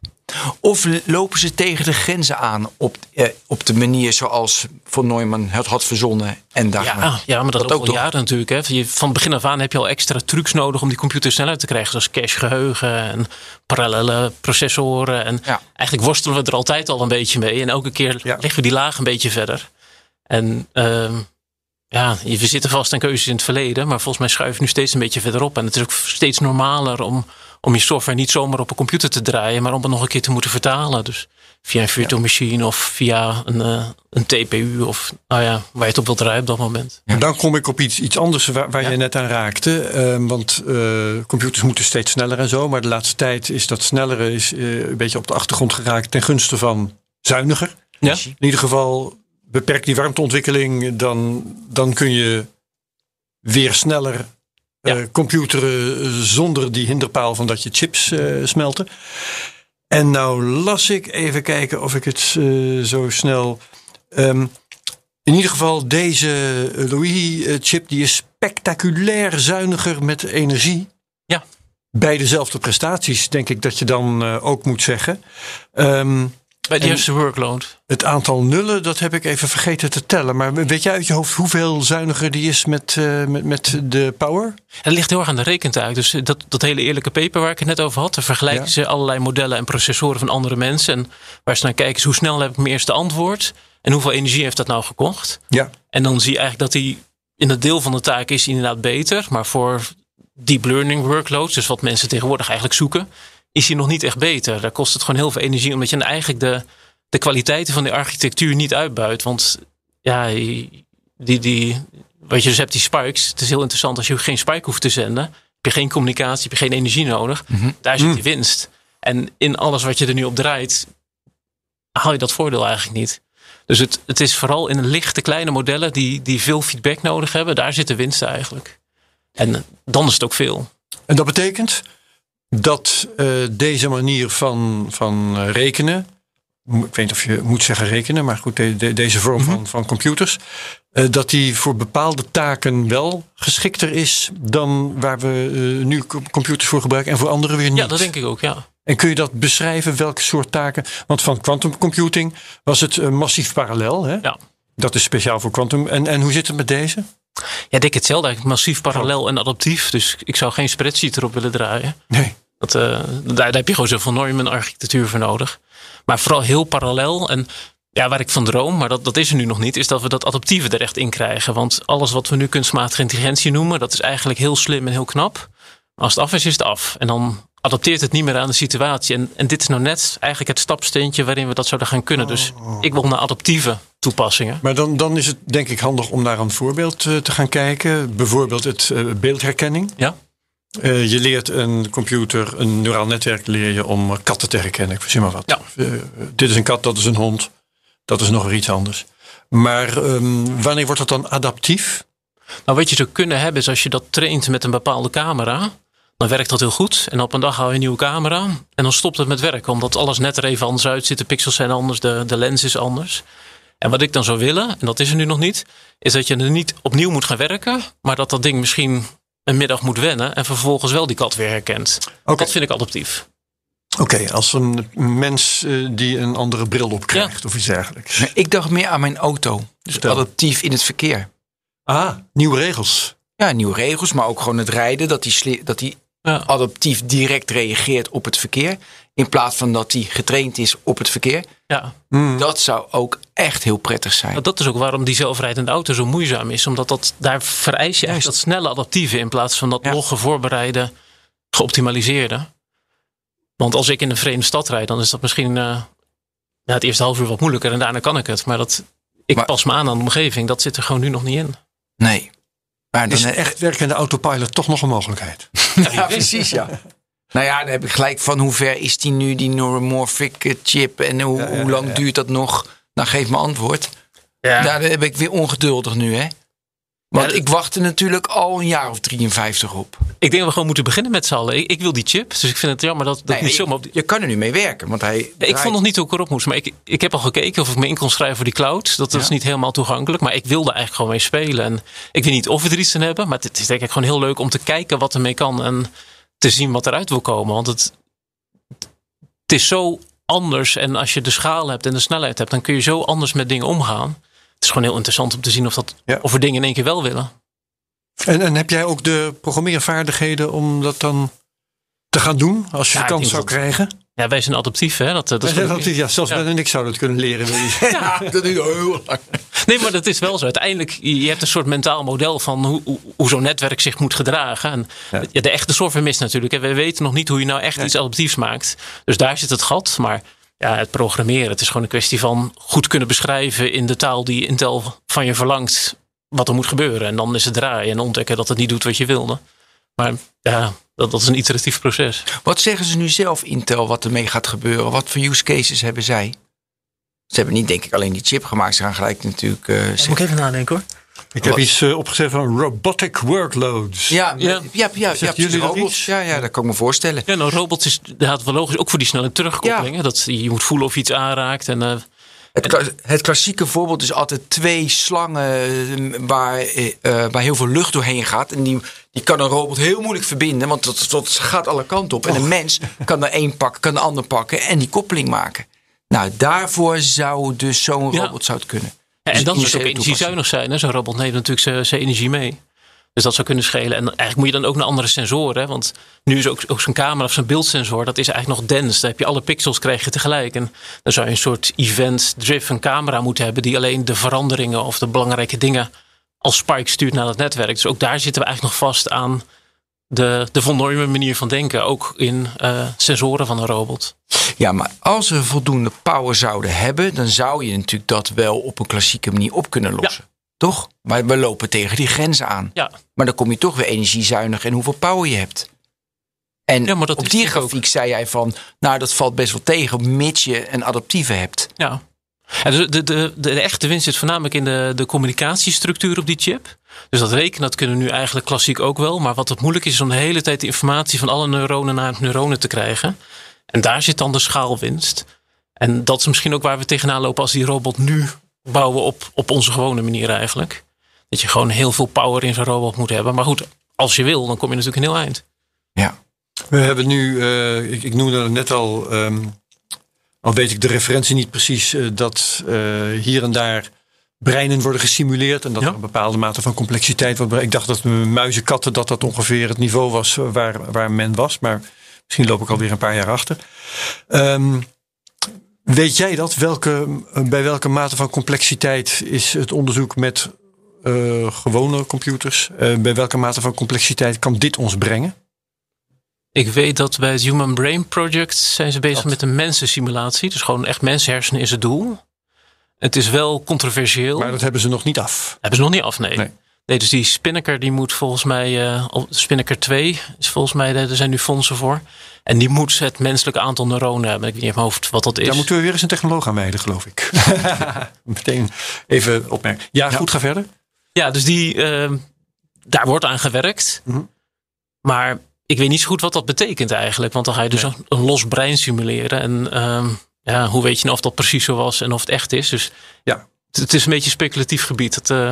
Of lopen ze tegen de grenzen aan op, eh, op de manier zoals von Neumann het had verzonnen en daar Ja, ja, maar dat, Dat ook al jaren natuurlijk. Hè. Je, van begin af aan heb je al extra trucs nodig om die computer sneller te krijgen. Zoals cache geheugen en parallele processoren. En Ja. eigenlijk worstelen we er altijd al een beetje mee. En elke keer Ja. leggen we die laag een beetje verder. En ehm, ja, we zitten vast aan keuzes in het verleden. Maar volgens mij schuiven we nu steeds een beetje verderop. En het is ook steeds normaler om, om je software niet zomaar op een computer te draaien. Maar om het nog een keer te moeten vertalen. Dus via een virtual machine of via een, eh, een TPU. Of nou ja, waar je het op wilt draaien op dat moment. Maar dan kom ik op iets, iets anders waar, waar je net aan raakte. Ehm, want eh, computers moeten steeds sneller en zo. Maar de laatste tijd is dat snellere is, eh, een beetje op de achtergrond geraakt ten gunste van zuiniger. Ja? In ieder geval beperkt die warmteontwikkeling, dan, dan kun je weer sneller Ja. computeren zonder die hinderpaal van dat je chips eh, smelten. En nou las ik, even kijken of ik het eh, zo snel. ehm, in ieder geval, deze Louis-chip die is spectaculair zuiniger met energie. Ja. Bij dezelfde prestaties, denk ik dat je dan eh, ook moet zeggen. Ehm, Bij de En- eerste workload. het aantal nullen, dat heb ik even vergeten te tellen. Maar weet jij uit je hoofd hoeveel zuiniger die is met, eh, met, met de power? Het ligt heel erg aan de rekentaak. Dus dat, dat hele eerlijke paper waar ik het net over had. Daar vergelijken Ja. ze allerlei modellen en processoren van andere mensen. En waar ze naar kijken is hoe snel heb ik mijn eerste antwoord. En hoeveel energie heeft dat nou gekocht. Ja. En dan zie je eigenlijk dat die in het deel van de taak is inderdaad beter. Maar voor deep learning workloads, dus wat mensen tegenwoordig eigenlijk zoeken, is die nog niet echt beter. Daar kost het gewoon heel veel energie. Omdat je dan eigenlijk de, de kwaliteiten van die architectuur niet uitbuit. Want ja, die, die, wat je dus hebt, die spikes. Het is heel interessant als je geen spike hoeft te zenden. Heb je geen communicatie, heb je geen energie nodig. Daar zit die winst. En in alles wat je er nu op draait, haal je dat voordeel eigenlijk niet. Dus het, het is vooral in lichte kleine modellen die, die veel feedback nodig hebben. Daar zit de winst eigenlijk. En dan is het ook veel. En dat betekent dat uh, deze manier van, van eh, rekenen. Ik weet niet of je moet zeggen rekenen, maar goed, de, de, deze vorm van, van computers. Uh, dat die voor bepaalde taken wel geschikter is dan waar we nu computers voor gebruiken en voor andere weer niet. Ja, dat denk ik ook, ja. En kun je dat beschrijven, welke soort taken? Want van quantum computing was het massief parallel. Hè? Ja. Dat is speciaal voor quantum. En, en hoe zit het met deze? Ja, ik hetzelfde eigenlijk. Massief parallel en adaptief. Dus ik zou geen spreadsheet erop willen draaien. Nee. Dat, uh, daar, daar, heb je gewoon zoveel normen en architectuur voor nodig. Maar vooral heel parallel. En ja, waar ik van droom, maar dat, dat is er nu nog niet, is dat we dat adaptieve er echt in krijgen. Want alles wat we nu kunstmatige intelligentie noemen, dat is eigenlijk heel slim en heel knap. Als het af is, is het af. En dan adapteert het niet meer aan de situatie. En, en dit is nou net eigenlijk het stapsteentje waarin we dat zouden gaan kunnen. Dus Oh. ik wil naar adaptieve toepassingen. Maar dan, dan is het denk ik handig om naar een voorbeeld uh, te gaan kijken. Bijvoorbeeld het uh, beeldherkenning. Ja. Uh, je leert een computer, een neuraal netwerk leer je om katten te herkennen. Ik verzin maar wat. Ja. dit is een kat, dat is een hond. Dat is nog weer iets anders. Maar um, wanneer wordt dat dan adaptief? Nou, wat je zou kunnen hebben is als je dat traint met een bepaalde camera dan werkt dat heel goed. En op een dag hou je een nieuwe camera. En dan stopt het met werken. Omdat alles net er even anders uitziet. De pixels zijn anders. De, de lens is anders. En wat ik dan zou willen, en dat is er nu nog niet. Is dat je er niet opnieuw moet gaan werken. Maar dat dat ding misschien een middag moet wennen. En vervolgens wel die kat weer herkent. Okay. Dat vind ik adaptief. Oké, okay, als een mens uh, die een andere bril op krijgt. Ja. Of iets dergelijks. Ik dacht meer aan mijn auto. Dus Stel. adaptief in het verkeer. Ah, nieuwe regels. Ja, nieuwe regels. Maar ook gewoon het rijden. Dat die, dat die ja. adaptief direct reageert op het verkeer. In plaats van dat hij getraind is op het verkeer. Ja. Mm. Dat zou ook echt heel prettig zijn. Dat is ook waarom die zelfrijdende auto zo moeizaam is. Omdat dat, daar vereis je echt dat snelle adaptieve in plaats van dat ja. logge, voorbereide, geoptimaliseerde. Want als ik in een vreemde stad rijd, dan is dat misschien uh, ja, het eerste half uur wat moeilijker en daarna kan ik het. Maar dat, ik maar, pas me aan aan de omgeving, dat zit er gewoon nu nog niet in. Nee. Maar is echt werkende autopilot toch nog een mogelijkheid? Ja, precies, ja. Nou ja, dan heb ik gelijk van hoe ver is die nu, die neuromorphic chip? En hoe, ja, ja, hoe lang ja. duurt dat nog? Nou, geef me antwoord. Ja. Daar heb ik weer ongeduldig nu, hè? Want ik wachtte natuurlijk al een jaar of 53 op. Ik denk dat we gewoon moeten beginnen met z'n allen. Ik, ik, wil die chip, dus ik vind het jammer dat, dat nee, niet zomaar... Op. Je kan er nu mee werken, want hij... Ik vond nog niet hoe ik erop moest, maar ik, ik heb al gekeken of ik me in kon schrijven voor die cloud. Dat is niet helemaal toegankelijk, maar ik wilde eigenlijk gewoon mee spelen. En ik weet niet of we er iets aan hebben, maar het is denk ik gewoon heel leuk om te kijken wat ermee kan. En te zien wat eruit wil komen. Want het, het is zo anders. En als je de schaal hebt en de snelheid hebt, dan kun je zo anders met dingen omgaan. Het is gewoon heel interessant om te zien of, dat, ja. of we dingen in één keer wel willen. En, en heb jij ook de programmeervaardigheden om dat dan te gaan doen als je Ja, de kans zou dat- krijgen? Ja, wij zijn adaptief. Hè? Dat, dat Wij zijn ja, zelfs Ja. Ben en ik zouden het kunnen leren. Ja, dat is heel lang. Nee, maar dat is wel zo. Uiteindelijk, je hebt een soort mentaal model van hoe, hoe, zo'n netwerk zich moet gedragen. En Ja. de echte software mist natuurlijk. hè. We weten nog niet hoe je nou echt iets adaptiefs maakt. Dus daar zit het gat. Maar ja, het programmeren, het is gewoon een kwestie van goed kunnen beschrijven in de taal die Intel van je verlangt wat er moet gebeuren. En dan is het draaien en ontdekken dat het niet doet wat je wilde. Maar ja, dat, dat is een iteratief proces. Wat zeggen ze nu zelf, Intel, wat ermee gaat gebeuren? Wat voor use cases hebben zij? Ze hebben niet, denk ik, alleen die chip gemaakt. Ze gaan gelijk natuurlijk... eh, zeggen- ik even nadenken hoor. Ik heb iets eh, opgezet van robotic workloads. ja, ja, Ja. ja, ja, ja, jullie precies, dat robots. Ja, ja, dat kan ik me voorstellen. Ja, nou, robots is inderdaad wel logisch. Ook voor die snelle terugkoppeling. hè. Dat je moet voelen of je iets aanraakt. En, eh, Het, kla- het klassieke voorbeeld is altijd twee slangen eh, waar, waar heel veel lucht doorheen gaat. En die, die kan een robot heel moeilijk verbinden, want dat, dat gaat alle kanten op. En een mens kan er één pakken, kan de ander pakken en die koppeling maken. Nou, daarvoor zou dus zo'n Ja. robot zou het kunnen. Ja, Dus en dan zou het ook energiezuinig zijn. hè. Zo'n robot neemt natuurlijk zijn- zijn energie mee. Dus dat zou kunnen schelen. En eigenlijk moet je dan ook naar andere sensoren. Hè? Want nu is ook, ook zo'n camera of zo'n beeldsensor, dat is eigenlijk nog dense. Daar heb je alle pixels krijg je tegelijk. En dan zou je een soort event-driven camera moeten hebben die alleen de veranderingen of de belangrijke dingen als spike stuurt naar het netwerk. Dus ook daar zitten we eigenlijk nog vast aan de, de Neumann manier van denken. Ook in uh, sensoren van een robot. Ja, maar als we voldoende power zouden hebben, dan zou je natuurlijk dat wel op een klassieke manier op kunnen lossen. Ja. Toch? Maar we lopen tegen die grenzen aan. Ja. Maar dan kom je toch weer energiezuinig en hoeveel power je hebt. En ja, maar dat op die grafiek ook. zei jij van, nou dat valt best wel tegen, mits je een adaptieve hebt. Ja. En de, de, de, de, echte winst zit voornamelijk in de, de communicatiestructuur op die chip. Dus dat rekenen, dat kunnen we nu eigenlijk klassiek ook wel. Maar wat het moeilijk is, is om de hele tijd de informatie van alle neuronen naar neuronen te krijgen. En daar zit dan de schaalwinst. En dat is misschien ook waar we tegenaan lopen als die robot nu bouwen op, op onze gewone manier eigenlijk. Dat je gewoon heel veel power in zo'n robot moet hebben. Maar goed, als je wil, dan kom je natuurlijk een heel eind. Ja. We hebben nu, uh, ik, ik, noemde het net al, um, al weet ik de referentie niet precies, uh, dat uh, hier en daar breinen worden gesimuleerd en dat er een bepaalde mate van complexiteit wordt. Ik dacht dat muizen, katten, dat dat ongeveer het niveau was waar, waar men was, maar misschien loop ik alweer een paar jaar achter. Um, weet jij dat? Welke, bij welke mate van complexiteit is het onderzoek met uh, gewone computers? Uh, bij welke mate van complexiteit kan dit ons brengen? Ik weet dat bij het Human Brain Project zijn ze bezig met een mensensimulatie. Dus gewoon echt mensenhersenen is het doel. Het is wel controversieel. Maar dat hebben ze nog niet af. Hebben ze nog niet af, nee. nee. dus die Spinnaker die moet volgens mij, uh, Spinnaker 2 is volgens mij, er zijn nu fondsen voor. En die moet het menselijke aantal neuronen hebben. Ik weet niet in mijn hoofd wat dat is. Daar moeten we weer eens een technoloog aan wijden, geloof ik. Meteen even opmerken. Ja, goed, ga verder. Ja, dus die, uh, daar wordt aan gewerkt. Mm -hmm. Maar ik weet niet zo goed wat dat betekent eigenlijk. Want dan ga je dus nee. een, los brein simuleren. En um, ja, hoe weet je nou of dat precies zo was en of het echt is? Dus ja. het, het is een beetje speculatief gebied. Dat uh,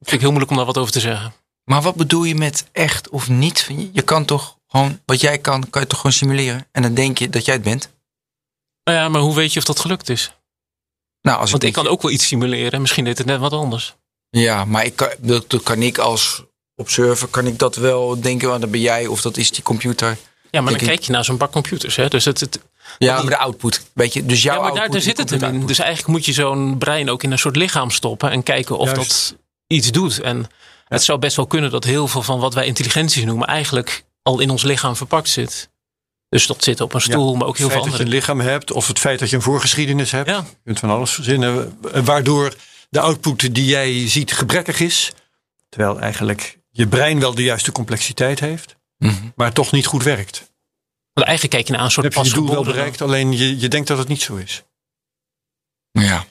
vind ik heel moeilijk om daar wat over te zeggen. Maar wat bedoel je met echt of niet? Je kan toch gewoon, wat jij kan, kan je toch gewoon simuleren? En dan denk je dat jij het bent? Nou ja, maar hoe weet je of dat gelukt is? Nou, als Want ik, ik kan ook wel iets simuleren. Misschien deed het net wat anders. Ja, maar ik kan, dat kan ik als observer, kan ik dat wel denken, want dan ben jij of dat is die computer. Ja, maar dan kijk je naar zo'n bak computers. Hè? Dus het, het, ja, maar de output. Weet je, dus jouw ja, maar daar, daar zit het in. Dus eigenlijk moet je zo'n brein ook in een soort lichaam stoppen en kijken of Juist. dat iets doet. En ja. het zou best wel kunnen dat heel veel van wat wij intelligentie noemen, eigenlijk al in ons lichaam verpakt zit. Dus dat zit op een stoel, ja, maar ook heel veel andere. Het feit dat je een lichaam hebt, of het feit dat je een voorgeschiedenis hebt. Ja. Je kunt van alles verzinnen. Waardoor de output die jij ziet gebrekkig is. Terwijl eigenlijk je brein wel de juiste complexiteit heeft, mm -hmm. maar toch niet goed werkt. Want eigenlijk kijk je naar een soort. Heb je je doel wel bereikt, alleen je, je denkt dat het niet zo is. Ja.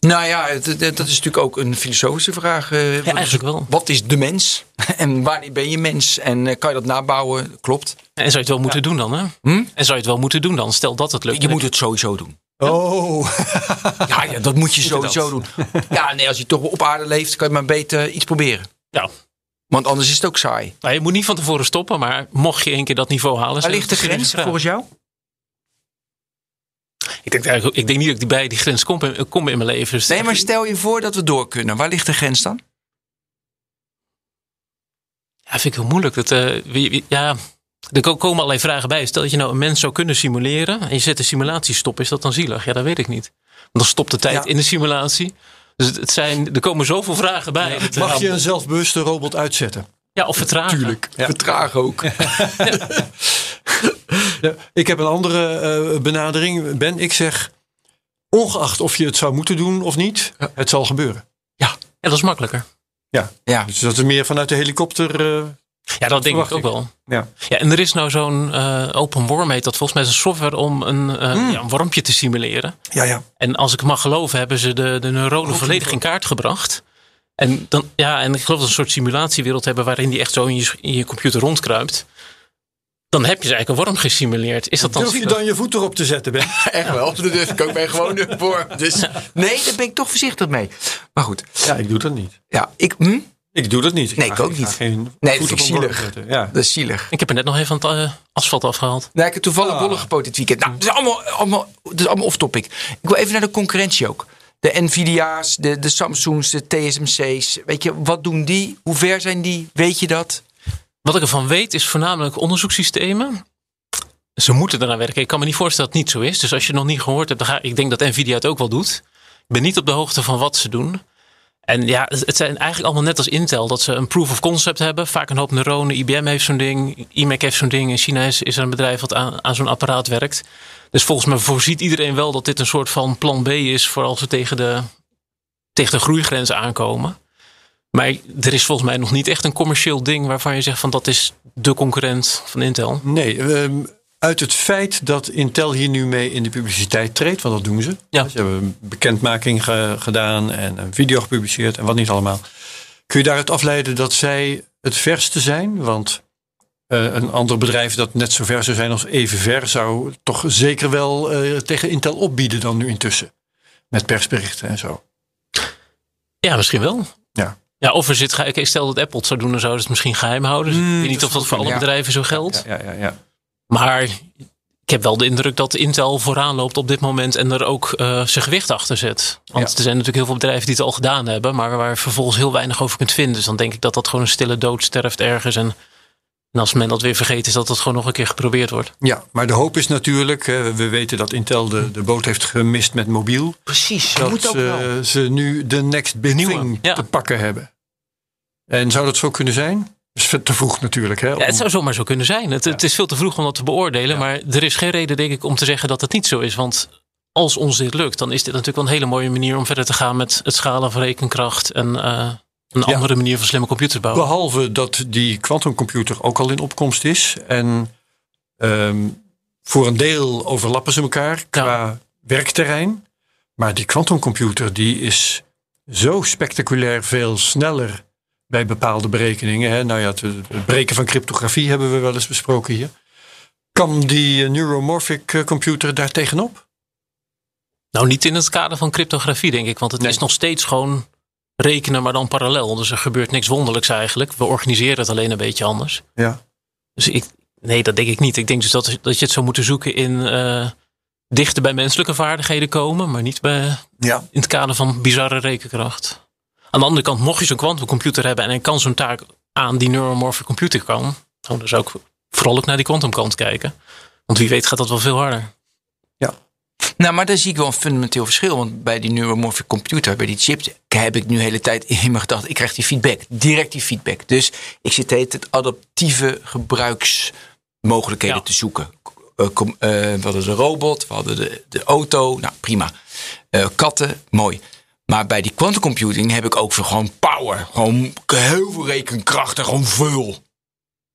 Nou ja, dat, dat is natuurlijk ook een filosofische vraag. Ja, eigenlijk wel. Wat is de mens? En wanneer ben je mens? En kan je dat nabouwen? Klopt. En zou je het wel moeten ja. doen dan, hè? Hm? En zou je het wel moeten doen dan? Stel dat het lukt. Je moet het sowieso doen. Oh. Ja, ja dat moet je sowieso doen. Ja, nee, als je toch op aarde leeft, kan je maar beter iets proberen. Ja. Want anders is het ook saai. Nou, je moet niet van tevoren stoppen, maar mocht je één keer dat niveau halen. Waar ligt de grens volgens jou? Ik denk, eigenlijk, ik denk niet dat ik bij die grens kom, kom in mijn leven. Dus nee, maar stel je voor dat we door kunnen. Waar ligt de grens dan? Ja, vind ik heel moeilijk. Dat, uh, ja, er komen allerlei vragen bij. Stel dat je nou een mens zou kunnen simuleren en je zet de simulatie stop, is dat dan zielig? Ja, dat weet ik niet. Want dan stopt de tijd ja. in de simulatie. Dus het zijn, er komen zoveel vragen bij. Ja, mag je een zelfbewuste robot uitzetten? Ja, of vertragen. Tuurlijk, ja. vertragen ook. ja, ik heb een andere uh, benadering. Ben, ik zeg, ongeacht of je het zou moeten doen of niet, het zal gebeuren. Ja, en dat is makkelijker. Ja, ja. dus dat is meer vanuit de helikopter... Uh, ja, dat denk ik ook wel. Ja. ja, en er is nou zo'n uh, Open Worm heet dat volgens mij is een software om een, uh, mm. ja, een wormpje te simuleren. Ja, ja. En als ik mag geloven, hebben ze de, de neuronen volledig in kaart gebracht. En, dan, ja, en ik geloof dat we een soort simulatiewereld hebben waarin die echt zo in je, in je computer rondkruipt. Dan heb je ze eigenlijk een worm gesimuleerd. Is dat dan Durf je dan je voet erop te zetten, Ben? Echt wel. Dat durf ik ook bij gewoon voor. Dus nee, daar ben ik toch voorzichtig mee. Maar goed. Ja, ik doe dat niet. Ja, ik... Hm? Ik doe dat niet. Ik nee, ik ook niet. Geen nee, dat is zielig. Ja. Dat is zielig. Ik heb er net nog even van het uh, asfalt afgehaald. Nee, ik heb toevallig ah. bollen gepoot dit weekend. Nou, dat is allemaal, allemaal, dat is allemaal off-topic. Ik wil even naar de concurrentie ook. De Nvidia's, de, de Samsungs, de TSMC's. Weet je, wat doen die? Hoe ver zijn die? Weet je dat? Wat ik ervan weet is voornamelijk onderzoekssystemen. Ze moeten eraan werken. Ik kan me niet voorstellen dat het niet zo is. Dus als je het nog niet gehoord hebt, dan ga ik denk dat Nvidia het ook wel doet. Ik ben niet op de hoogte van wat ze doen. En ja, het zijn eigenlijk allemaal net als Intel, dat ze een proof of concept hebben. Vaak een hoop neuronen. IBM heeft zo'n ding, IMEC heeft zo'n ding. In China is, is er een bedrijf wat aan, zo'n apparaat werkt. Dus volgens mij voorziet iedereen wel dat dit een soort van plan B is voor als we tegen de, tegen de groeigrens aankomen. Maar er is volgens mij nog niet echt een commercieel ding waarvan je zegt van dat is de concurrent van Intel. Nee, ehm, uit het feit dat Intel hier nu mee in de publiciteit treedt, want dat doen ze. Ja. Ze hebben een bekendmaking ge- gedaan en een video gepubliceerd en wat niet allemaal. Kun je daaruit afleiden dat zij het verste zijn? Want eh, een ander bedrijf dat net zo ver zou zijn als even ver, zou toch zeker wel eh, tegen Intel opbieden dan nu intussen. Met persberichten en zo. Ja, misschien wel. Ja. Ja, of er zit, stel dat Apple het zou doen, dan zouden ze het misschien geheim houden. Dus ik weet niet dat of dat is voor alle ja. bedrijven zo geldt. Ja, ja, ja. Maar ik heb wel de indruk dat Intel vooraan loopt op dit moment en er ook eh, zijn gewicht achter zet. Want Ja. er zijn natuurlijk heel veel bedrijven die het al gedaan hebben, maar waar je vervolgens heel weinig over kunt vinden. Dus dan denk ik dat dat gewoon een stille dood sterft ergens. En, en als men dat weer vergeet, is dat dat gewoon nog een keer geprobeerd wordt. Ja, maar de hoop is natuurlijk, we weten dat Intel de, de boot heeft gemist met mobiel. Precies, dat moet ook wel. eh, ze nu de next big thing ja. te pakken hebben. En zou dat zo kunnen zijn? Is veel te vroeg natuurlijk. Hè, Ja, het zou zomaar zo kunnen zijn. Het, het is veel te vroeg om dat te beoordelen. Maar er is geen reden, denk ik, om te zeggen dat het niet zo is. Want als ons dit lukt, dan is dit natuurlijk wel een hele mooie manier om verder te gaan met het schalen van rekenkracht. En eh, een andere manier van slimme computers bouwen. Behalve dat die quantumcomputer ook al in opkomst is. En ehm, voor een deel overlappen ze elkaar qua werkterrein. Maar die quantumcomputer die is zo spectaculair veel sneller bij bepaalde berekeningen. Hè. Nou ja, het, het breken van cryptografie hebben we wel eens besproken hier. Kan die eh, neuromorphic eh, computer daar tegenop? Nou, niet in het kader van cryptografie, denk ik. Want het Nee. is nog steeds gewoon rekenen, maar dan parallel. Dus er gebeurt niks wonderlijks eigenlijk. We organiseren het alleen een beetje anders. Ja. Dus ik, nee, dat denk ik niet. Ik denk dus dat, dat je het zou moeten zoeken in eh, dichter bij menselijke vaardigheden komen, maar niet bij, Ja. in het kader van bizarre rekenkracht. Aan de andere kant, mocht je zo'n quantumcomputer hebben en hij kan zo'n taak aan die neuromorphic computer kan, nou, dan zou ik vooral ook naar die quantumkant kijken. Want wie weet gaat dat wel veel harder. Nou, maar daar zie ik wel een fundamenteel verschil. Want bij die neuromorphic computer, bij die chips, heb ik nu de hele tijd in mijn gedachten, ik krijg die feedback, direct die feedback. Dus ik zit hele tijd adaptieve gebruiksmogelijkheden Ja. te zoeken. Eh, kom- eh, we hadden de robot, we hadden de, de auto, nou prima. Eh, katten, mooi. Maar bij die quantum computing heb ik ook zo gewoon power. Gewoon heel veel rekenkracht en gewoon veel.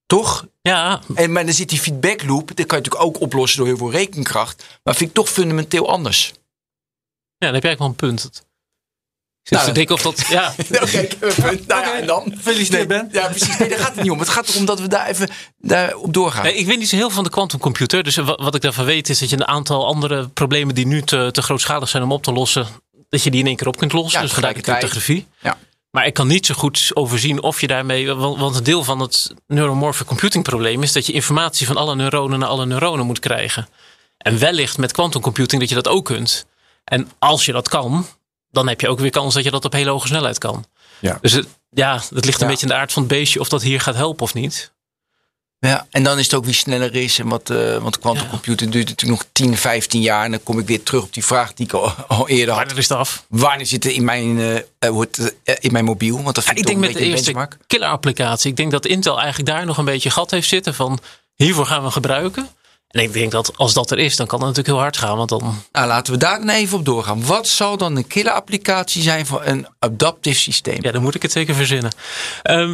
Toch? Ja, En, maar dan zit die feedback loop, dat kan je natuurlijk ook oplossen door heel veel rekenkracht. Maar vind ik toch fundamenteel anders. ja dan heb jij wel een punt. Ik zit Nou, te denken of dat. Ja, Oké, punt. Nou ja, en dan? Gefeliciteerd, Ben. Ja, precies. Nee, daar gaat het niet om. Het gaat erom dat we daar even daar op doorgaan. Nee, ik weet niet zo heel van de quantumcomputer. Dus wa- wat ik daarvan weet is dat je een aantal andere problemen die nu te, te grootschalig zijn om op te lossen, dat je die in één keer op kunt lossen. Ja, dus vandaar de cryptografie. Ja. Maar ik kan niet zo goed overzien of je daarmee. Want, een deel van het neuromorphic computing probleem is dat je informatie van alle neuronen naar alle neuronen moet krijgen. En wellicht met quantum computing dat je dat ook kunt. En als je dat kan, dan heb je ook weer kans dat je dat op hele hoge snelheid kan. Ja. Dus het, ja, het ligt een Ja. beetje in de aard van het beestje of dat hier gaat helpen of niet. Ja, en dan is het ook wie sneller is. En wat, eh want de quantum computer duurt natuurlijk nog 10, 15 jaar. En dan kom ik weer terug op die vraag die ik al, al eerder had. dat is het af. Wanneer zit het in mijn, eh, eh, eh, in mijn mobiel? Want dat vind ik ik, denk met de eerste benchmark. killer applicatie. Ik denk dat Intel eigenlijk daar nog een beetje gat heeft zitten van hiervoor gaan we gebruiken. En ik denk dat als dat er is, dan kan het natuurlijk heel hard gaan. Want dan, Nou, laten we daar dan even op doorgaan. Wat zal dan een killer applicatie zijn voor een adaptief systeem? ja, dan moet ik het zeker verzinnen. Eh,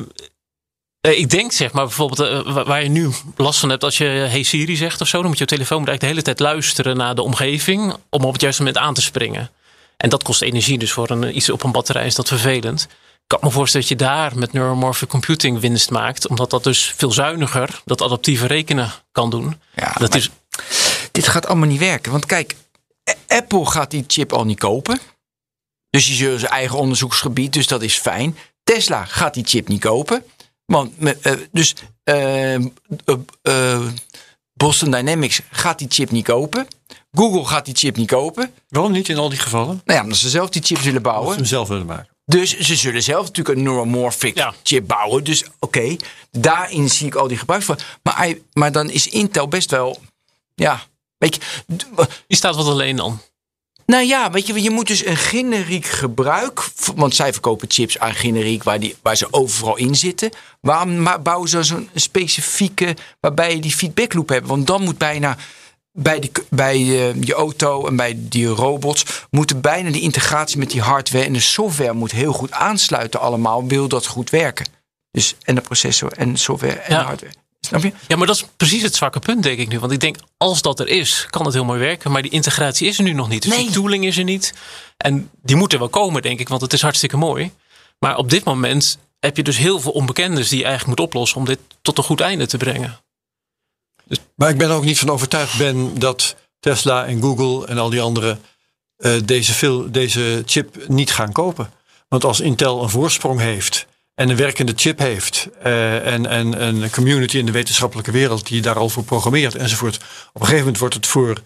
ik denk zeg maar bijvoorbeeld eh, wa- waar je nu last van hebt als je Hey Siri zegt of zo. Dan moet je telefoon eigenlijk de hele tijd luisteren naar de omgeving om op het juiste moment aan te springen. En dat kost energie, dus voor een, iets op een batterij is dat vervelend. Ik kan me voorstellen dat je daar met neuromorphic computing winst maakt. Omdat dat dus veel zuiniger dat adaptieve rekenen kan doen. Ja, Dat is, dit gaat allemaal niet werken. Want kijk, Apple gaat die chip al niet kopen. Dus die zullen zijn eigen onderzoeksgebied, dus dat is fijn. Tesla gaat die chip niet kopen. Want, eh, dus eh, eh, Boston Dynamics gaat die chip niet kopen. Google gaat die chip niet kopen. Waarom niet in al die gevallen? Nou ja, omdat ze zelf die chip zullen Als ze bouwen. hem zelf willen maken. Dus ze zullen zelf natuurlijk een neuromorphic Ja. chip bouwen. Dus oké, daarin zie ik al die gebruik van. Maar, maar dan is Intel best wel, ja, weet je, die staat wat alleen dan. Nou ja, weet je, je moet dus een generiek gebruik. Want zij verkopen chips aan generiek waar, die, waar ze overal in zitten. Waarom bouwen ze zo'n specifieke. waarbij je die feedback loop hebt? Want dan moet bijna. Bij, de, bij eh, je auto en bij die robots moeten bijna die integratie met die hardware en de software moet heel goed aansluiten allemaal. Wil dat goed werken? Dus en de processor en software en Ja. hardware. Snap je? Ja, maar dat is precies het zwakke punt, denk ik nu. Want ik denk, als dat er is, kan het heel mooi werken. Maar die integratie is er nu nog niet. Dus Nee. die tooling is er niet. En die moet er wel komen, denk ik. Want het is hartstikke mooi. Maar op dit moment heb je dus heel veel onbekendes die je eigenlijk moet oplossen om dit tot een goed einde te brengen. Maar ik ben er ook niet van overtuigd ben dat Tesla en Google en al die anderen eh, deze, veel, deze chip niet gaan kopen. Want als Intel een voorsprong heeft en een werkende chip heeft eh, en, en een community in de wetenschappelijke wereld die daar al voor programmeert enzovoort. Op een gegeven moment wordt het voor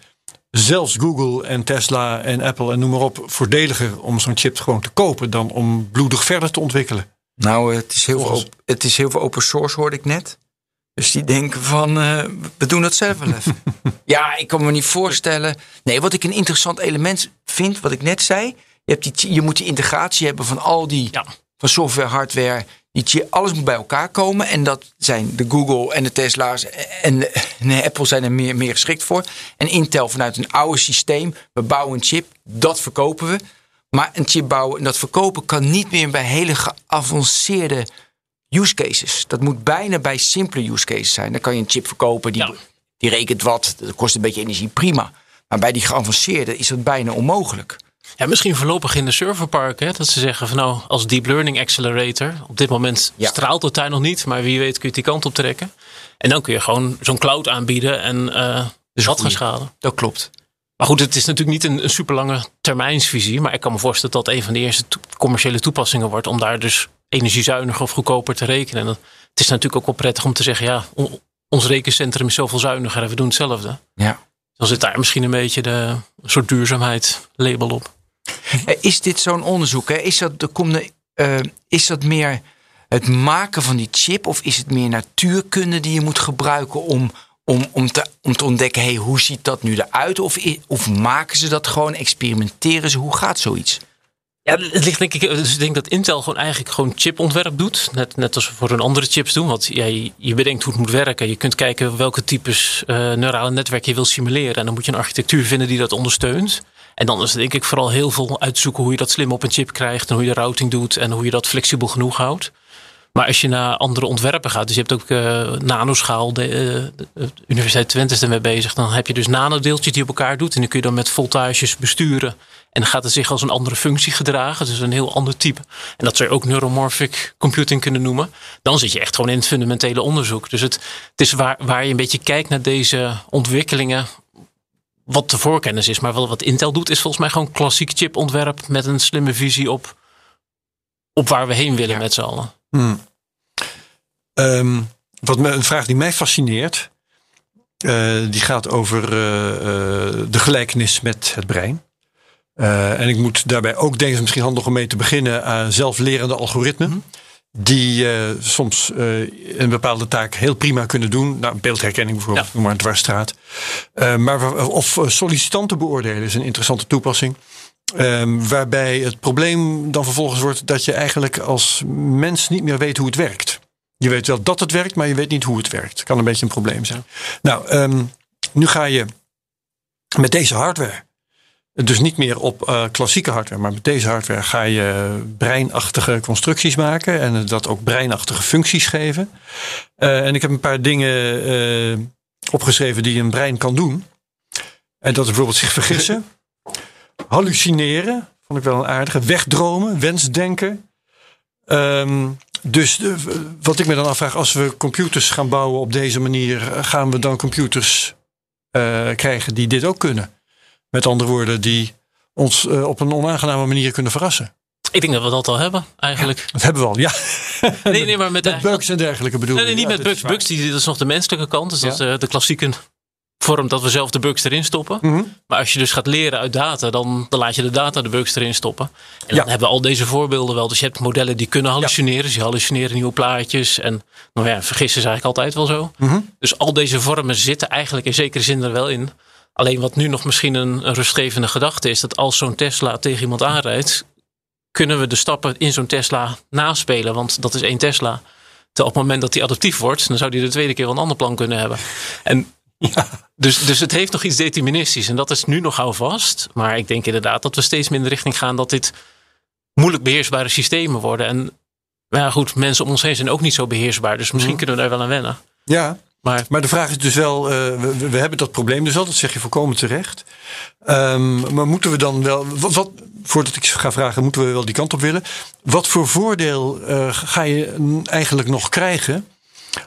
zelfs Google en Tesla en Apple en noem maar op voordeliger om zo'n chip gewoon te kopen dan om bloedig verder te ontwikkelen. Nou, het is heel, veel, op- het is heel veel open source, hoorde ik net. Dus die denken van, eh, we doen dat zelf wel even. ja, ik kan me niet voorstellen. Nee, wat ik een interessant element vind, wat ik net zei. Je, hebt die, je moet die integratie hebben van al die, Ja. Van software, hardware. Die, alles moet bij elkaar komen. En dat zijn de Google en de Tesla's en de, en de Apple zijn er meer, meer geschikt voor. En Intel vanuit een oude systeem. We bouwen een chip, dat verkopen we. Maar een chip bouwen en dat verkopen kan niet meer bij hele geavanceerde use cases. Dat moet bijna bij simpele use cases zijn. Dan kan je een chip verkopen, die, Ja. die rekent wat, dat kost een beetje energie, prima. Maar bij die geavanceerde is dat bijna onmogelijk. Ja, misschien voorlopig in de serverparken. Hè, dat ze zeggen van nou, als deep learning accelerator. Op dit moment Ja. straalt het daar nog niet. Maar wie weet kun je het die kant op trekken. En dan kun je gewoon zo'n cloud aanbieden en eh dat gaan schalen. Dat klopt. Maar goed, het is natuurlijk niet een, een super lange termijnsvisie. Maar ik kan me voorstellen dat dat een van de eerste to- commerciële toepassingen wordt. Om daar dus energiezuiniger of goedkoper te rekenen. En dan, het is natuurlijk ook wel prettig om te zeggen, ja, on- ons rekencentrum is zoveel zuiniger en we doen hetzelfde. Ja. Dan zit daar misschien een beetje de een soort duurzaamheid label op. Eh, Is dit zo'n onderzoek? Hè? Is, dat, de, eh, is dat meer het maken van die chip? Of is het meer natuurkunde die je moet gebruiken om, om, om, te, om te ontdekken... Hey, hoe ziet dat nu eruit? Of, of maken ze dat gewoon? Experimenteren ze? Hoe gaat zoiets? Ja, het ligt denk ik. Dus ik denk dat Intel gewoon eigenlijk gewoon chipontwerp doet. Net, net als we voor hun andere chips doen. Want ja, je, bedenkt hoe het moet werken. Je kunt kijken welke types eh, neurale netwerken je wil simuleren. En dan moet je een architectuur vinden die dat ondersteunt. En dan is het denk ik vooral heel veel uitzoeken hoe je dat slim op een chip krijgt. En hoe je de routing doet. En hoe je dat flexibel genoeg houdt. Maar als je naar andere ontwerpen gaat, dus je hebt ook eh, nanoschaal, de, eh, de Universiteit Twente is ermee bezig. Dan heb je dus nanodeeltjes die op elkaar doet. En die kun je dan met voltages besturen. En dan gaat het zich als een andere functie gedragen. Dus een heel ander type. En dat zou je ook neuromorphic computing kunnen noemen. Dan zit je echt gewoon in het fundamentele onderzoek. Dus het, het is waar, waar je een beetje kijkt naar deze ontwikkelingen. Wat de voorkennis is. Maar wel wat Intel doet, is volgens mij gewoon klassiek chipontwerp. Met een slimme visie op, op waar we heen willen Ja. met z'n allen. Hmm. Ehm, wat me, een vraag die mij fascineert, eh, die gaat over eh, eh, de gelijkenis met het brein. Eh, en ik moet daarbij ook denken, misschien handig om mee te beginnen, aan zelflerende algoritmen. Die eh, soms eh, een bepaalde taak heel prima kunnen doen. Nou, beeldherkenning bijvoorbeeld, Ja. noem maar een dwarsstraat. Eh, maar, of sollicitanten beoordelen is een interessante toepassing. Ehm, waarbij het probleem dan vervolgens wordt dat je eigenlijk als mens niet meer weet hoe het werkt. Je weet wel dat het werkt, maar je weet niet hoe het werkt. Kan een beetje een probleem zijn. Nou, ehm, nu ga je met deze hardware, dus niet meer op eh, klassieke hardware, maar met deze hardware ga je breinachtige constructies maken en dat ook breinachtige functies geven. Eh, en ik heb een paar dingen eh, opgeschreven die een brein kan doen. En dat is bijvoorbeeld zich vergissen. Hallucineren, vond ik wel een aardige. Wegdromen, wensdenken. Ehm, dus eh, wat ik me dan afvraag, als we computers gaan bouwen op deze manier, gaan we dan computers krijgen die dit ook kunnen? Met andere woorden, die ons eh, op een onaangename manier kunnen verrassen. Ik denk dat we dat al hebben, eigenlijk. Dat hebben we al, ja. nee, nee, maar met, Met bugs en dergelijke bedoel Nee, nee, niet Ja, met bugs. Bugs, die, dat is nog de menselijke kant. Dus dat is eh, de klassieke vorm dat we zelf de bugs erin stoppen. Mhm. Maar als je dus gaat leren uit data, dan, dan laat je de data de bugs erin stoppen. En dan hebben we al deze voorbeelden wel. Dus je hebt modellen die kunnen hallucineren. Dus die hallucineren nieuwe plaatjes. En nou ja, vergissen is eigenlijk altijd wel zo. Mhm. Dus al deze vormen zitten eigenlijk in zekere zin er wel in. Alleen wat nu nog misschien een, een rustgevende gedachte is, dat als zo'n Tesla tegen iemand aanrijdt, kunnen we de stappen in zo'n Tesla naspelen. Want dat is één Tesla. Terwijl op het moment dat hij adaptief wordt, dan zou hij de tweede keer wel een ander plan kunnen hebben. En dus, dus het heeft nog iets deterministisch. En dat is nu nog vast. Maar ik denk inderdaad dat we steeds meer in de richting gaan dat dit moeilijk beheersbare systemen worden. En ja, goed, mensen om ons heen zijn ook niet zo beheersbaar. Dus misschien kunnen we daar wel aan wennen. Ja, maar, maar de vraag is dus wel, uh, we, we, hebben dat probleem dus al, dat zeg je volkomen terecht. Um, maar moeten we dan wel, wat, wat, voordat ik ga vragen, moeten we wel die kant op willen? Wat voor voordeel uh, ga je eigenlijk nog krijgen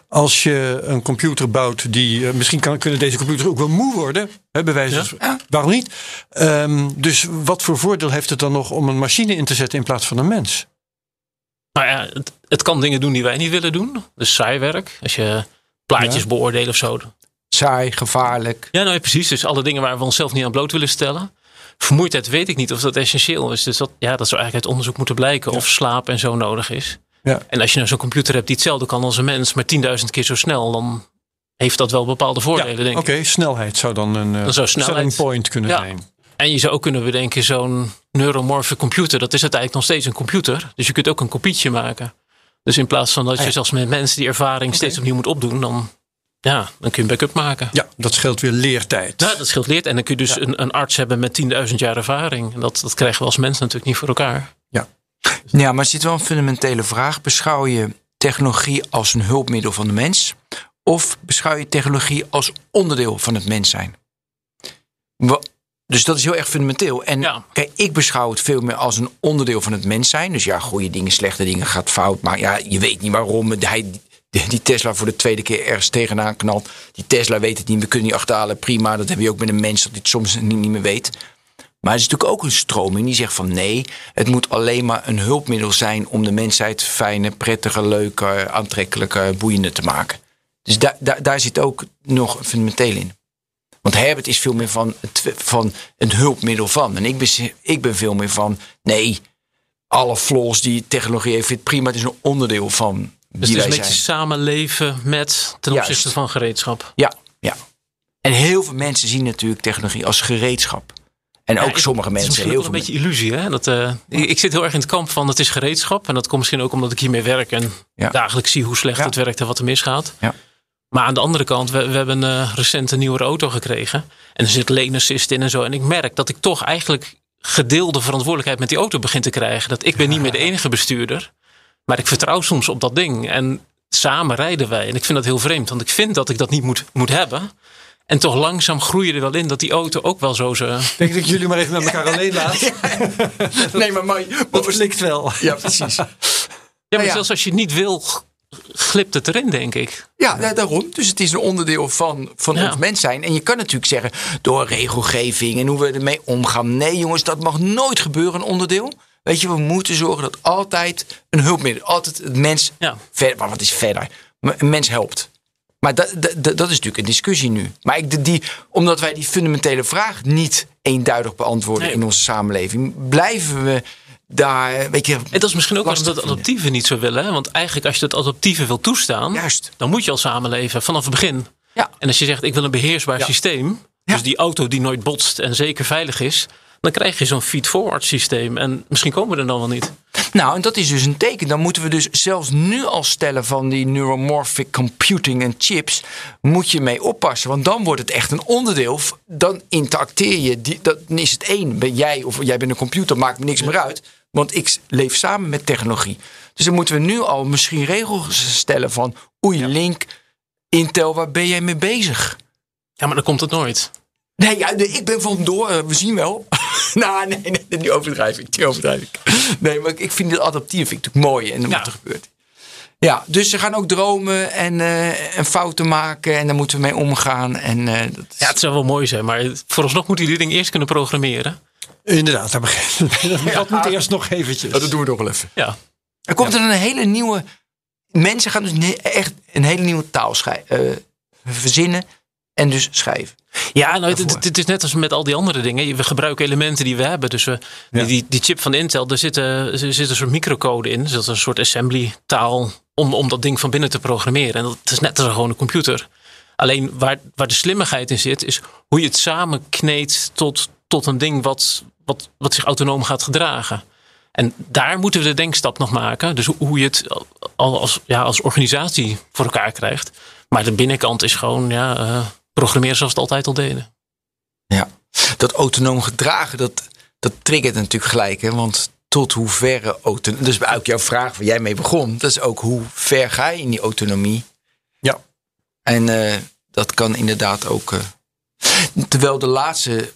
als je een computer bouwt die, uh, misschien kan, kunnen deze computers ook wel moe worden, hè, bij wijze van, ja. waarom niet? Um, dus wat voor voordeel heeft het dan nog om een machine in te zetten in plaats van een mens? Nou ja, het, het kan dingen doen die wij niet willen doen. Dus saai werk. Als je plaatjes ja. beoordelen of zo. Saai, gevaarlijk. Ja, nou precies. Dus alle dingen waar we onszelf niet aan bloot willen stellen. Vermoeidheid weet ik niet of dat essentieel is. Dus dat, ja, dat zou eigenlijk uit onderzoek moeten blijken ja. of slaap en zo nodig is. Ja. En als je nou zo'n computer hebt die hetzelfde kan als een mens, maar 10.000 keer zo snel, dan heeft dat wel bepaalde voordelen, ja, denk ik. Oké, okay, snelheid zou dan een dan zou snelheid, selling point kunnen ja. zijn. En je zou ook kunnen bedenken, zo'n neuromorphe computer, dat is uiteindelijk nog steeds een computer. Dus je kunt ook een kopietje maken. Dus in plaats van dat je ah, zelfs met mensen die ervaring okay. steeds opnieuw moet opdoen, dan, ja, dan kun je een backup maken. Ja, dat scheelt weer leertijd. Ja, dat scheelt leertijd. En dan kun je dus ja. een, een, arts hebben met 10.000 jaar ervaring. En dat, dat krijgen we als mensen natuurlijk niet voor elkaar. Ja. ja, maar er zit wel een fundamentele vraag. Beschouw je technologie als een hulpmiddel van de mens? Of beschouw je technologie als onderdeel van het mens zijn? Dus dat is heel erg fundamenteel. En ja. kijk, ik beschouw het veel meer als een onderdeel van het mens zijn. Dus ja, goede dingen, slechte dingen gaat fout. Maar ja, je weet niet waarom. Hij, die Tesla voor de tweede keer ergens tegenaan knalt. Die Tesla weet het niet, we kunnen niet achterhalen. Prima, dat heb je ook met een mens dat het soms niet, niet meer weet. Maar er is natuurlijk ook een stroming die zegt van nee, het moet alleen maar een hulpmiddel zijn om de mensheid fijne, prettige, leuke, aantrekkelijke, boeiende te maken. Dus daar, daar, daar zit ook nog fundamenteel in. Want Herbert is veel meer van, van een hulpmiddel van. En ik ben, ik ben veel meer van, nee, alle flaws die technologie heeft, vindt prima. Het is een onderdeel van dus het is een beetje samenleven met ten opzichte Juist. van gereedschap. Ja, ja. En heel veel mensen zien natuurlijk technologie als gereedschap. En ja, ook ik, sommige mensen. Het is heel veel een beetje illusie. Hè? Dat, uh, ik zit heel erg in het kamp van het is gereedschap. En dat komt misschien ook omdat ik hiermee werk. En ja. dagelijks zie hoe slecht ja. het werkt en wat er misgaat. Ja. Maar aan de andere kant, we, we hebben uh, recent een nieuwe auto gekregen. En er zit lane assist in en zo. En ik merk dat ik toch eigenlijk gedeelde verantwoordelijkheid met die auto begin te krijgen. Dat ik ben niet meer de enige bestuurder. Maar ik vertrouw soms op dat ding. En samen rijden wij. En ik vind dat heel vreemd. Want ik vind dat ik dat niet moet, moet hebben. En toch langzaam groei je er wel in dat die auto ook wel zo ze. Denk dat ik jullie maar even met elkaar alleen laat. nee, maar, maar dat flikt wel. Ja, precies. Ja, maar ja. zelfs als je het niet wil, glipt het erin, denk ik. Ja, daarom. Dus het is een onderdeel van, van ja. ons mens zijn. En je kan natuurlijk zeggen, door regelgeving en hoe we ermee omgaan. Nee, jongens, dat mag nooit gebeuren, een onderdeel. Weet je, we moeten zorgen dat altijd een hulpmiddel, altijd het mens ja. verder. Maar wat is verder? Een mens helpt. Maar dat, dat, dat is natuurlijk een discussie nu. Maar ik, die, omdat wij die fundamentele vraag niet eenduidig beantwoorden nee. in onze samenleving, blijven we daar. Weet je, dat is misschien ook omdat dat adoptieven niet zo willen. Hè? Want eigenlijk, als je dat adoptieve wil toestaan, Juist. dan moet je al samenleven vanaf het begin. Ja. En als je zegt, ik wil een beheersbaar ja. systeem, dus die auto die nooit botst en zeker veilig is, dan krijg je zo'n feed-forward systeem. En misschien komen we er dan wel niet. Nou, en dat is dus een teken. Dan moeten we dus zelfs nu al stellen van die neuromorphic computing en chips. Moet je mee oppassen. Want dan wordt het echt een onderdeel. Dan interacteer je. Die, dan is het één. Ben jij of jij bent een computer, maakt me niks meer uit. Want ik leef samen met technologie. Dus dan moeten we nu al misschien regels stellen van. Oei, ja. Link, Intel, waar ben jij mee bezig? Ja, maar dan komt het nooit. Nee, ja, ik ben van door. We zien wel. nou, nee, nee, die overdrijf ik. Die overdrijf ik. Nee, maar ik vind het adaptief vind ik natuurlijk mooi. En ja. wat er gebeurt. Ja, dus ze gaan ook dromen en, uh, en fouten maken. En daar moeten we mee omgaan. En, uh, dat is... Ja, het zou wel mooi zijn. Maar vooralsnog moeten die ding eerst kunnen programmeren. Inderdaad, dat, begrijp dat, dat moet eerst nog eventjes. dat doen we nog wel even. Ja. Er komt er een hele nieuwe... Mensen gaan dus echt een hele nieuwe taal uh, verzinnen en dus schrijven. Ja, nou, het, het, is net als met al die andere dingen. We gebruiken elementen die we hebben. Dus we, ja. die, die chip van Intel, daar zit, er zit een soort microcode in. Dus dat is een soort assembly taal om, om dat ding van binnen te programmeren. En dat is net als een gewone computer. Alleen waar, waar de slimmigheid in zit, is hoe je het samenkneedt tot, tot een ding wat, wat, wat zich autonoom gaat gedragen. En daar moeten we de denkstap nog maken. Dus hoe- hoe je het al als, ja, als organisatie voor elkaar krijgt. Maar de binnenkant is gewoon ja, eh, programmeren zoals het altijd al deden. Ja, dat autonoom gedragen, dat, dat triggert natuurlijk gelijk. Hè? Want tot hoeverre autonomie... Dus ook jouw vraag waar jij mee begon. Dat is ook hoe ver ga je in die autonomie? Ja. En eh, dat kan inderdaad ook... eh, terwijl de laatste...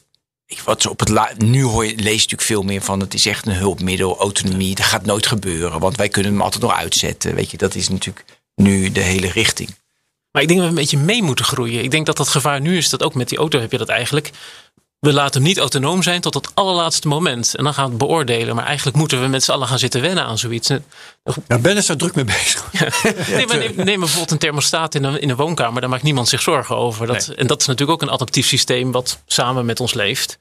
ik- Wat op het la, nu hoor lees je natuurlijk veel meer van... het is echt een hulpmiddel, autonomie. Dat gaat nooit gebeuren, want wij kunnen hem altijd nog uitzetten. Weet je, dat is natuurlijk nu de hele richting. Maar ik denk dat we een beetje mee moeten groeien. Ik denk dat dat gevaar nu is dat ook met die auto heb je dat eigenlijk. We laten hem niet autonoom zijn tot het allerlaatste moment. En dan gaan we het beoordelen. Maar eigenlijk moeten we met z'n allen gaan zitten wennen aan zoiets. Ja, Ben is daar druk mee bezig. Nee, maar neem, neem bijvoorbeeld een thermostaat in een, in een woonkamer. Daar maakt niemand zich zorgen over. Dat, En dat is natuurlijk ook een adaptief systeem wat samen met ons leeft.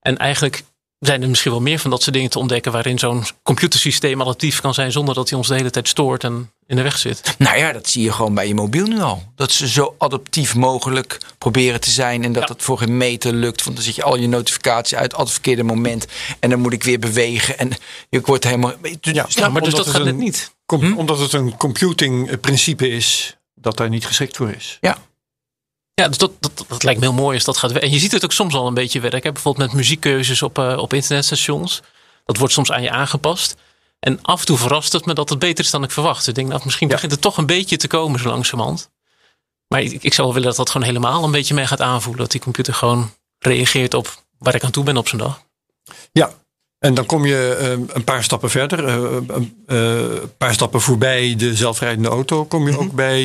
En eigenlijk zijn er misschien wel meer van dat soort dingen te ontdekken. waarin zo'n computersysteem adaptief kan zijn. zonder dat hij ons de hele tijd stoort en in de weg zit. Nou ja, dat zie je gewoon bij je mobiel nu al. Dat ze zo adaptief mogelijk proberen te zijn. En dat Ja. het voor geen meter lukt. Want dan zet je al je notificaties uit, al het verkeerde moment. En dan moet ik weer bewegen. En je wordt helemaal. Ja, Snap Ja, je? maar dus omdat dat het gaat net een- niet. Com- Hm? Omdat het een computing principe is dat daar niet geschikt voor is. Ja. Ja, dus dat, dat, dat lijkt me heel mooi als dat gaat werken. En je ziet het ook soms al een beetje werken. Bijvoorbeeld met muziekkeuzes op, eh, op internetstations. Dat wordt soms aan je aangepast. En af en toe verrast het me dat het beter is dan ik verwacht. Ik denk, nou, misschien Ja. begint het toch een beetje te komen zo langzamerhand. Maar ik, ik zou wel willen dat dat gewoon helemaal een beetje mee gaat aanvoelen. Dat die computer gewoon reageert op waar ik aan toe ben op zo'n dag. Ja, en dan kom je eh, een paar stappen verder, eh, een eh, paar stappen voorbij de zelfrijdende auto, kom je ook bij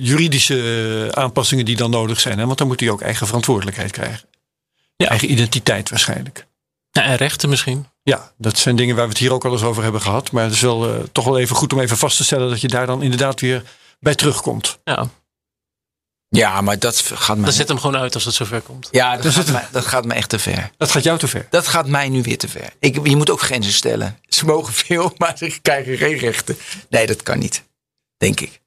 juridische aanpassingen die dan nodig zijn. Hè? Want dan moet hij ook eigen verantwoordelijkheid krijgen. Ja. Eigen identiteit waarschijnlijk. Ja, en rechten misschien. Ja, dat zijn dingen waar we het hier ook al eens over hebben gehad. Maar het is wel eh, toch wel even goed om even vast te stellen dat je daar dan inderdaad weer bij terugkomt. Ja, Ja, maar dat gaat mij. dan zet hem gewoon uit als het zover komt. Ja, dat gaat, mij, dat gaat me echt te ver. Dat gaat jou te ver. Dat gaat mij nu weer te ver. Ik, je moet ook grenzen stellen. Ze mogen veel, maar ze krijgen geen rechten. Nee, dat kan niet. Denk ik.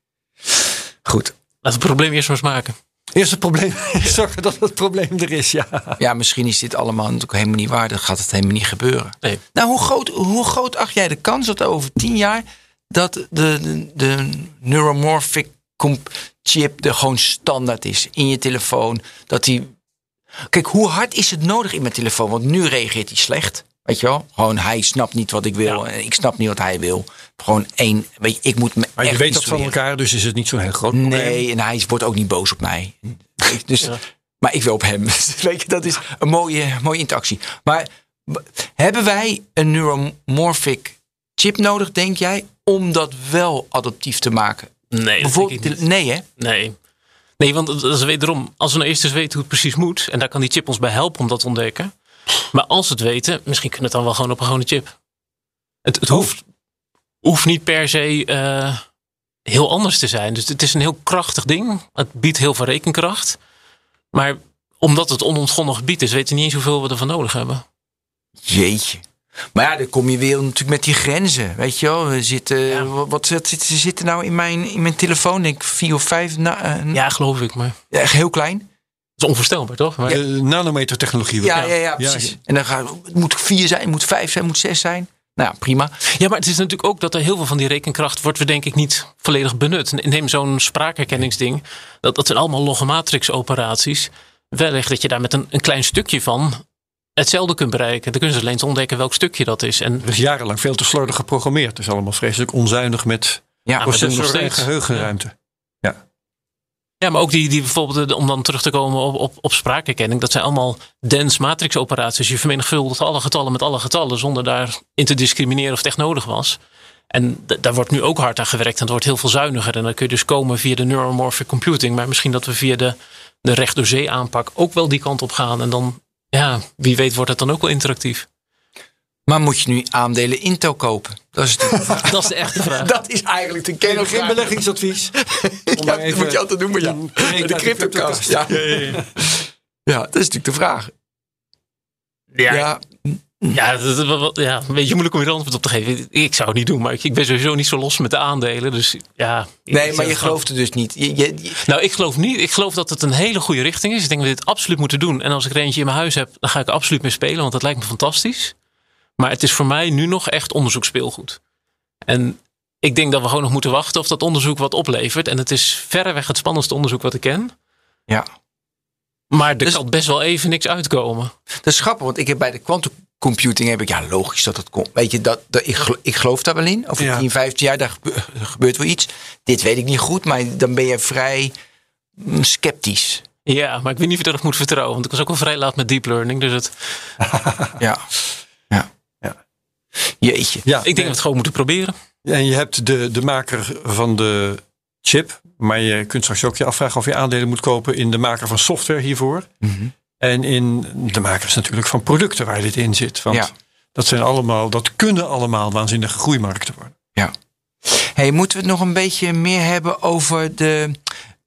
Goed. Laat het probleem eerst maar eens maken. Eerst het probleem zorgen dat het probleem er is. Ja. Ja, misschien is dit allemaal natuurlijk helemaal niet waar. Dan gaat het helemaal niet gebeuren. Nee. Nou, hoe groot, hoe groot acht jij de kans dat over tien jaar dat de, de, de neuromorphic comp- chip er gewoon standaard is in je telefoon? Dat die. Kijk, hoe hard is het nodig in mijn telefoon? Want nu reageert hij slecht. Weet je wel? Gewoon hij snapt niet wat ik wil. En ik snap niet wat hij wil. Gewoon één. Weet je, ik moet me Maar je weet dat van elkaar, dus is het niet zo'n heel groot probleem. Nee, en hij wordt ook niet boos op mij. Dus, Ja. Maar ik wil op hem. Weet je, dat is een mooie, mooie interactie. Maar hebben wij een neuromorphic chip nodig, denk jij, om dat wel adaptief te maken? Nee, dat denk ik Bijvoorbeeld, niet. nee hè? Nee. Nee, want dat is wederom, als we nou eerst eens weten hoe het precies moet, en daar kan die chip ons bij helpen om dat te ontdekken. Maar als we het weten, misschien kunnen we het dan wel gewoon op een gewone chip. Het, het hoeft, hoeft niet per se eh, heel anders te zijn. Dus het is een heel krachtig ding. Het biedt heel veel rekenkracht. Maar omdat het onontgonnen gebied is, weten we niet eens hoeveel we ervan nodig hebben. Jeetje. Maar ja, dan kom je weer natuurlijk met die grenzen. Weet je wel, we zitten, Ja. wat, wat zit- zit- ze zitten nou in mijn, in mijn telefoon? Denk ik vier of vijf. na- eh, Ja, geloof ik. Maar Echt heel klein. Is onvoorstelbaar, toch? Maar, De nanometer technologie. Ja, ja, ja, precies. En dan gaat het moet vier zijn, het moet vijf zijn, het moet zes zijn. Nou ja, prima. Ja, maar het is natuurlijk ook dat er heel veel van die rekenkracht wordt we denk ik niet volledig benut. Neem zo'n spraakherkenningsding. Dat, dat zijn allemaal logomatrix operaties. Wellicht dat je daar met een, een klein stukje van hetzelfde kunt bereiken. Dan kunnen ze alleen te ontdekken welk stukje dat is. En Er is jarenlang veel te slordig geprogrammeerd. Het is allemaal vreselijk onzuinig met Ja, processor en geheugenruimte. ja, maar ook die, die bijvoorbeeld, de- om dan terug te komen op, op, op spraakherkenning. Dat zijn allemaal dense matrix operaties. Je vermenigvuldigt alle getallen met alle getallen zonder daarin te discrimineren of het echt nodig was. En daar wordt nu ook hard aan gewerkt en het wordt heel veel zuiniger. En dan kun je dus komen via de neuromorphic computing. Maar misschien dat we via de, de recht door zee aanpak ook wel die kant op gaan. En dan, ja, wie weet wordt het dan ook wel interactief. Maar moet je nu aandelen Intel kopen? Dat is, de vraag. Dat is de echte vraag. dat is eigenlijk de kern. Geen beleggingsadvies. Ja, dat moet je altijd doen, maar ja. De uit cryptocast. Ja. Ja, ja, ja. ja, dat is natuurlijk de vraag. Ja. Ja, dat, ja, een beetje moeilijk om hier antwoord op te geven. Ik zou het niet doen, maar ik, ik ben sowieso niet zo los met de aandelen. Dus ja. Nee, maar je gelooft er dus niet. Je, je, je- Nou, ik geloof niet. Ik geloof dat het een hele goede richting is. Ik denk dat we dit absoluut moeten doen. En als ik er eentje in mijn huis heb, dan ga ik er absoluut mee spelen, want dat lijkt me fantastisch. Maar het is voor mij nu nog echt onderzoekspeelgoed. En ik denk dat we gewoon nog moeten wachten of dat onderzoek wat oplevert. En het is verreweg het spannendste onderzoek wat ik ken. ja. Maar er Dus- kan best wel even niks uitkomen. Dat is grappig, want ik heb bij de quantum computing heb ik, ja, logisch dat het komt. Weet je, dat, dat, ik, ik geloof daar wel in. Over Ja. 10, 15 jaar, daar er gebeurt wel iets. Dit weet ik niet goed, maar dan ben je vrij mm, sceptisch. Ja, maar ik weet niet of je erop moet vertrouwen. Want ik was ook al vrij laat met deep learning. Dus het, Ja. Ja. Ja. Jeetje. Ja, ik denk dat we het gewoon moeten proberen. En je hebt de, de maker van de chip. Maar je kunt straks ook je afvragen of je aandelen moet kopen in de maker van software hiervoor. Mhm. En in de makers natuurlijk van producten waar dit in zit. Want Ja. dat zijn allemaal, dat kunnen allemaal waanzinnige groeimarkten worden. Hey, moeten we het nog een beetje meer hebben over de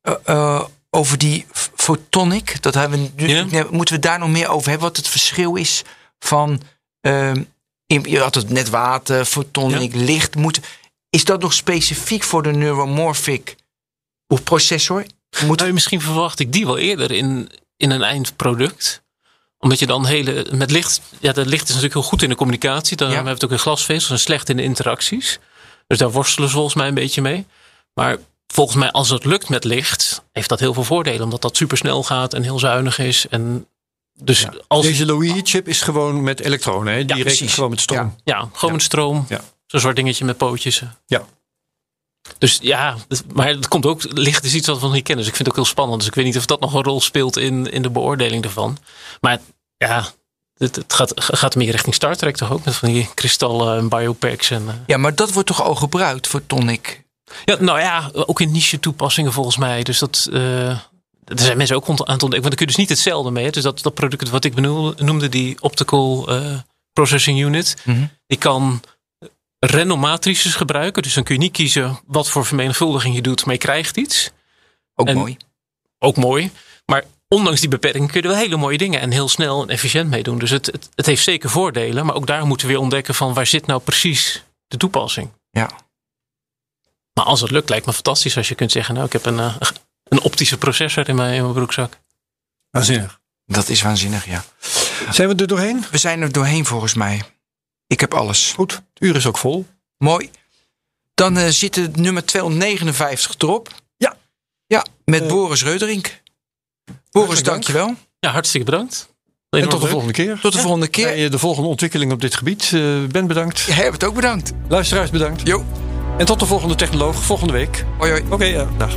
eh, eh, over die f- photonic? Dat hebben we nu, Ja. moeten we daar nog meer over hebben? Wat het verschil is van ehm, je had het net water, photonic, licht. Moet, is dat nog specifiek voor de neuromorphic of processor? Moet, Nou, misschien verwacht ik die wel eerder in, in een eindproduct. Omdat je dan hele. Met licht. Ja, dat licht is natuurlijk heel goed in de communicatie. Dan Ja. hebben we het ook in glasvezels en slecht in de interacties. Dus daar worstelen ze volgens mij een beetje mee. Maar volgens mij, als het lukt met licht, heeft dat heel veel voordelen. Omdat dat super snel gaat en heel zuinig is. En dus als. Deze Loui-chip is gewoon met elektronen. Hè? Die rekent precies. gewoon met stroom. Ja. Ja, gewoon met stroom. Ja. Zo'n zwart dingetje met pootjes. Ja. Dus ja, maar het komt ook, licht is iets wat we nog niet kennen. Dus ik vind het ook heel spannend. Dus ik weet niet of dat nog een rol speelt in, in de beoordeling ervan. Maar ja, het, het gaat, gaat meer richting Star Trek toch ook? Met van die kristallen en biopacks. En, eh. ja, maar dat wordt toch al gebruikt, photonic? Ja, nou ja, ook in niche toepassingen volgens mij. Dus dat, eh, er zijn mensen ook aan het ontdekken. Want dan kun je dus niet hetzelfde mee. Hè? Dus dat, dat product wat ik benoemde, noemde, die optical eh, processing unit. Die kan random matrices gebruiken. Dus dan kun je niet kiezen wat voor vermenigvuldiging je doet. Maar je krijgt iets. Ook En- mooi. Ook mooi. Maar ondanks die beperking kun je er wel hele mooie dingen en heel snel en efficiënt mee doen. Dus het, het, het heeft zeker voordelen. Maar ook daar moeten we weer ontdekken van waar zit nou precies de toepassing. Ja. Maar als het lukt, lijkt me fantastisch als je kunt zeggen: Nou, ik heb een, eh, een optische processor in mijn, in mijn broekzak. Waanzinnig. Dat is waanzinnig, ja. Zijn we er doorheen? We zijn er doorheen volgens mij. Ik heb alles. Goed. Het uur is ook vol. Mooi. Dan eh, zit het nummer 259 erop. Ja. Ja, met Eh, Boris Reuterink. Boris, dank. dankjewel. Ja, hartstikke bedankt. En tot de volgende keer. Tot de volgende keer. Bij eh, de volgende ontwikkeling op dit gebied. Eh, ben bedankt. Jij hebt het ook bedankt. Luisteraars bedankt. Jo. En tot de volgende technoloog volgende week. Hoi hoi. Oké, ja, dag.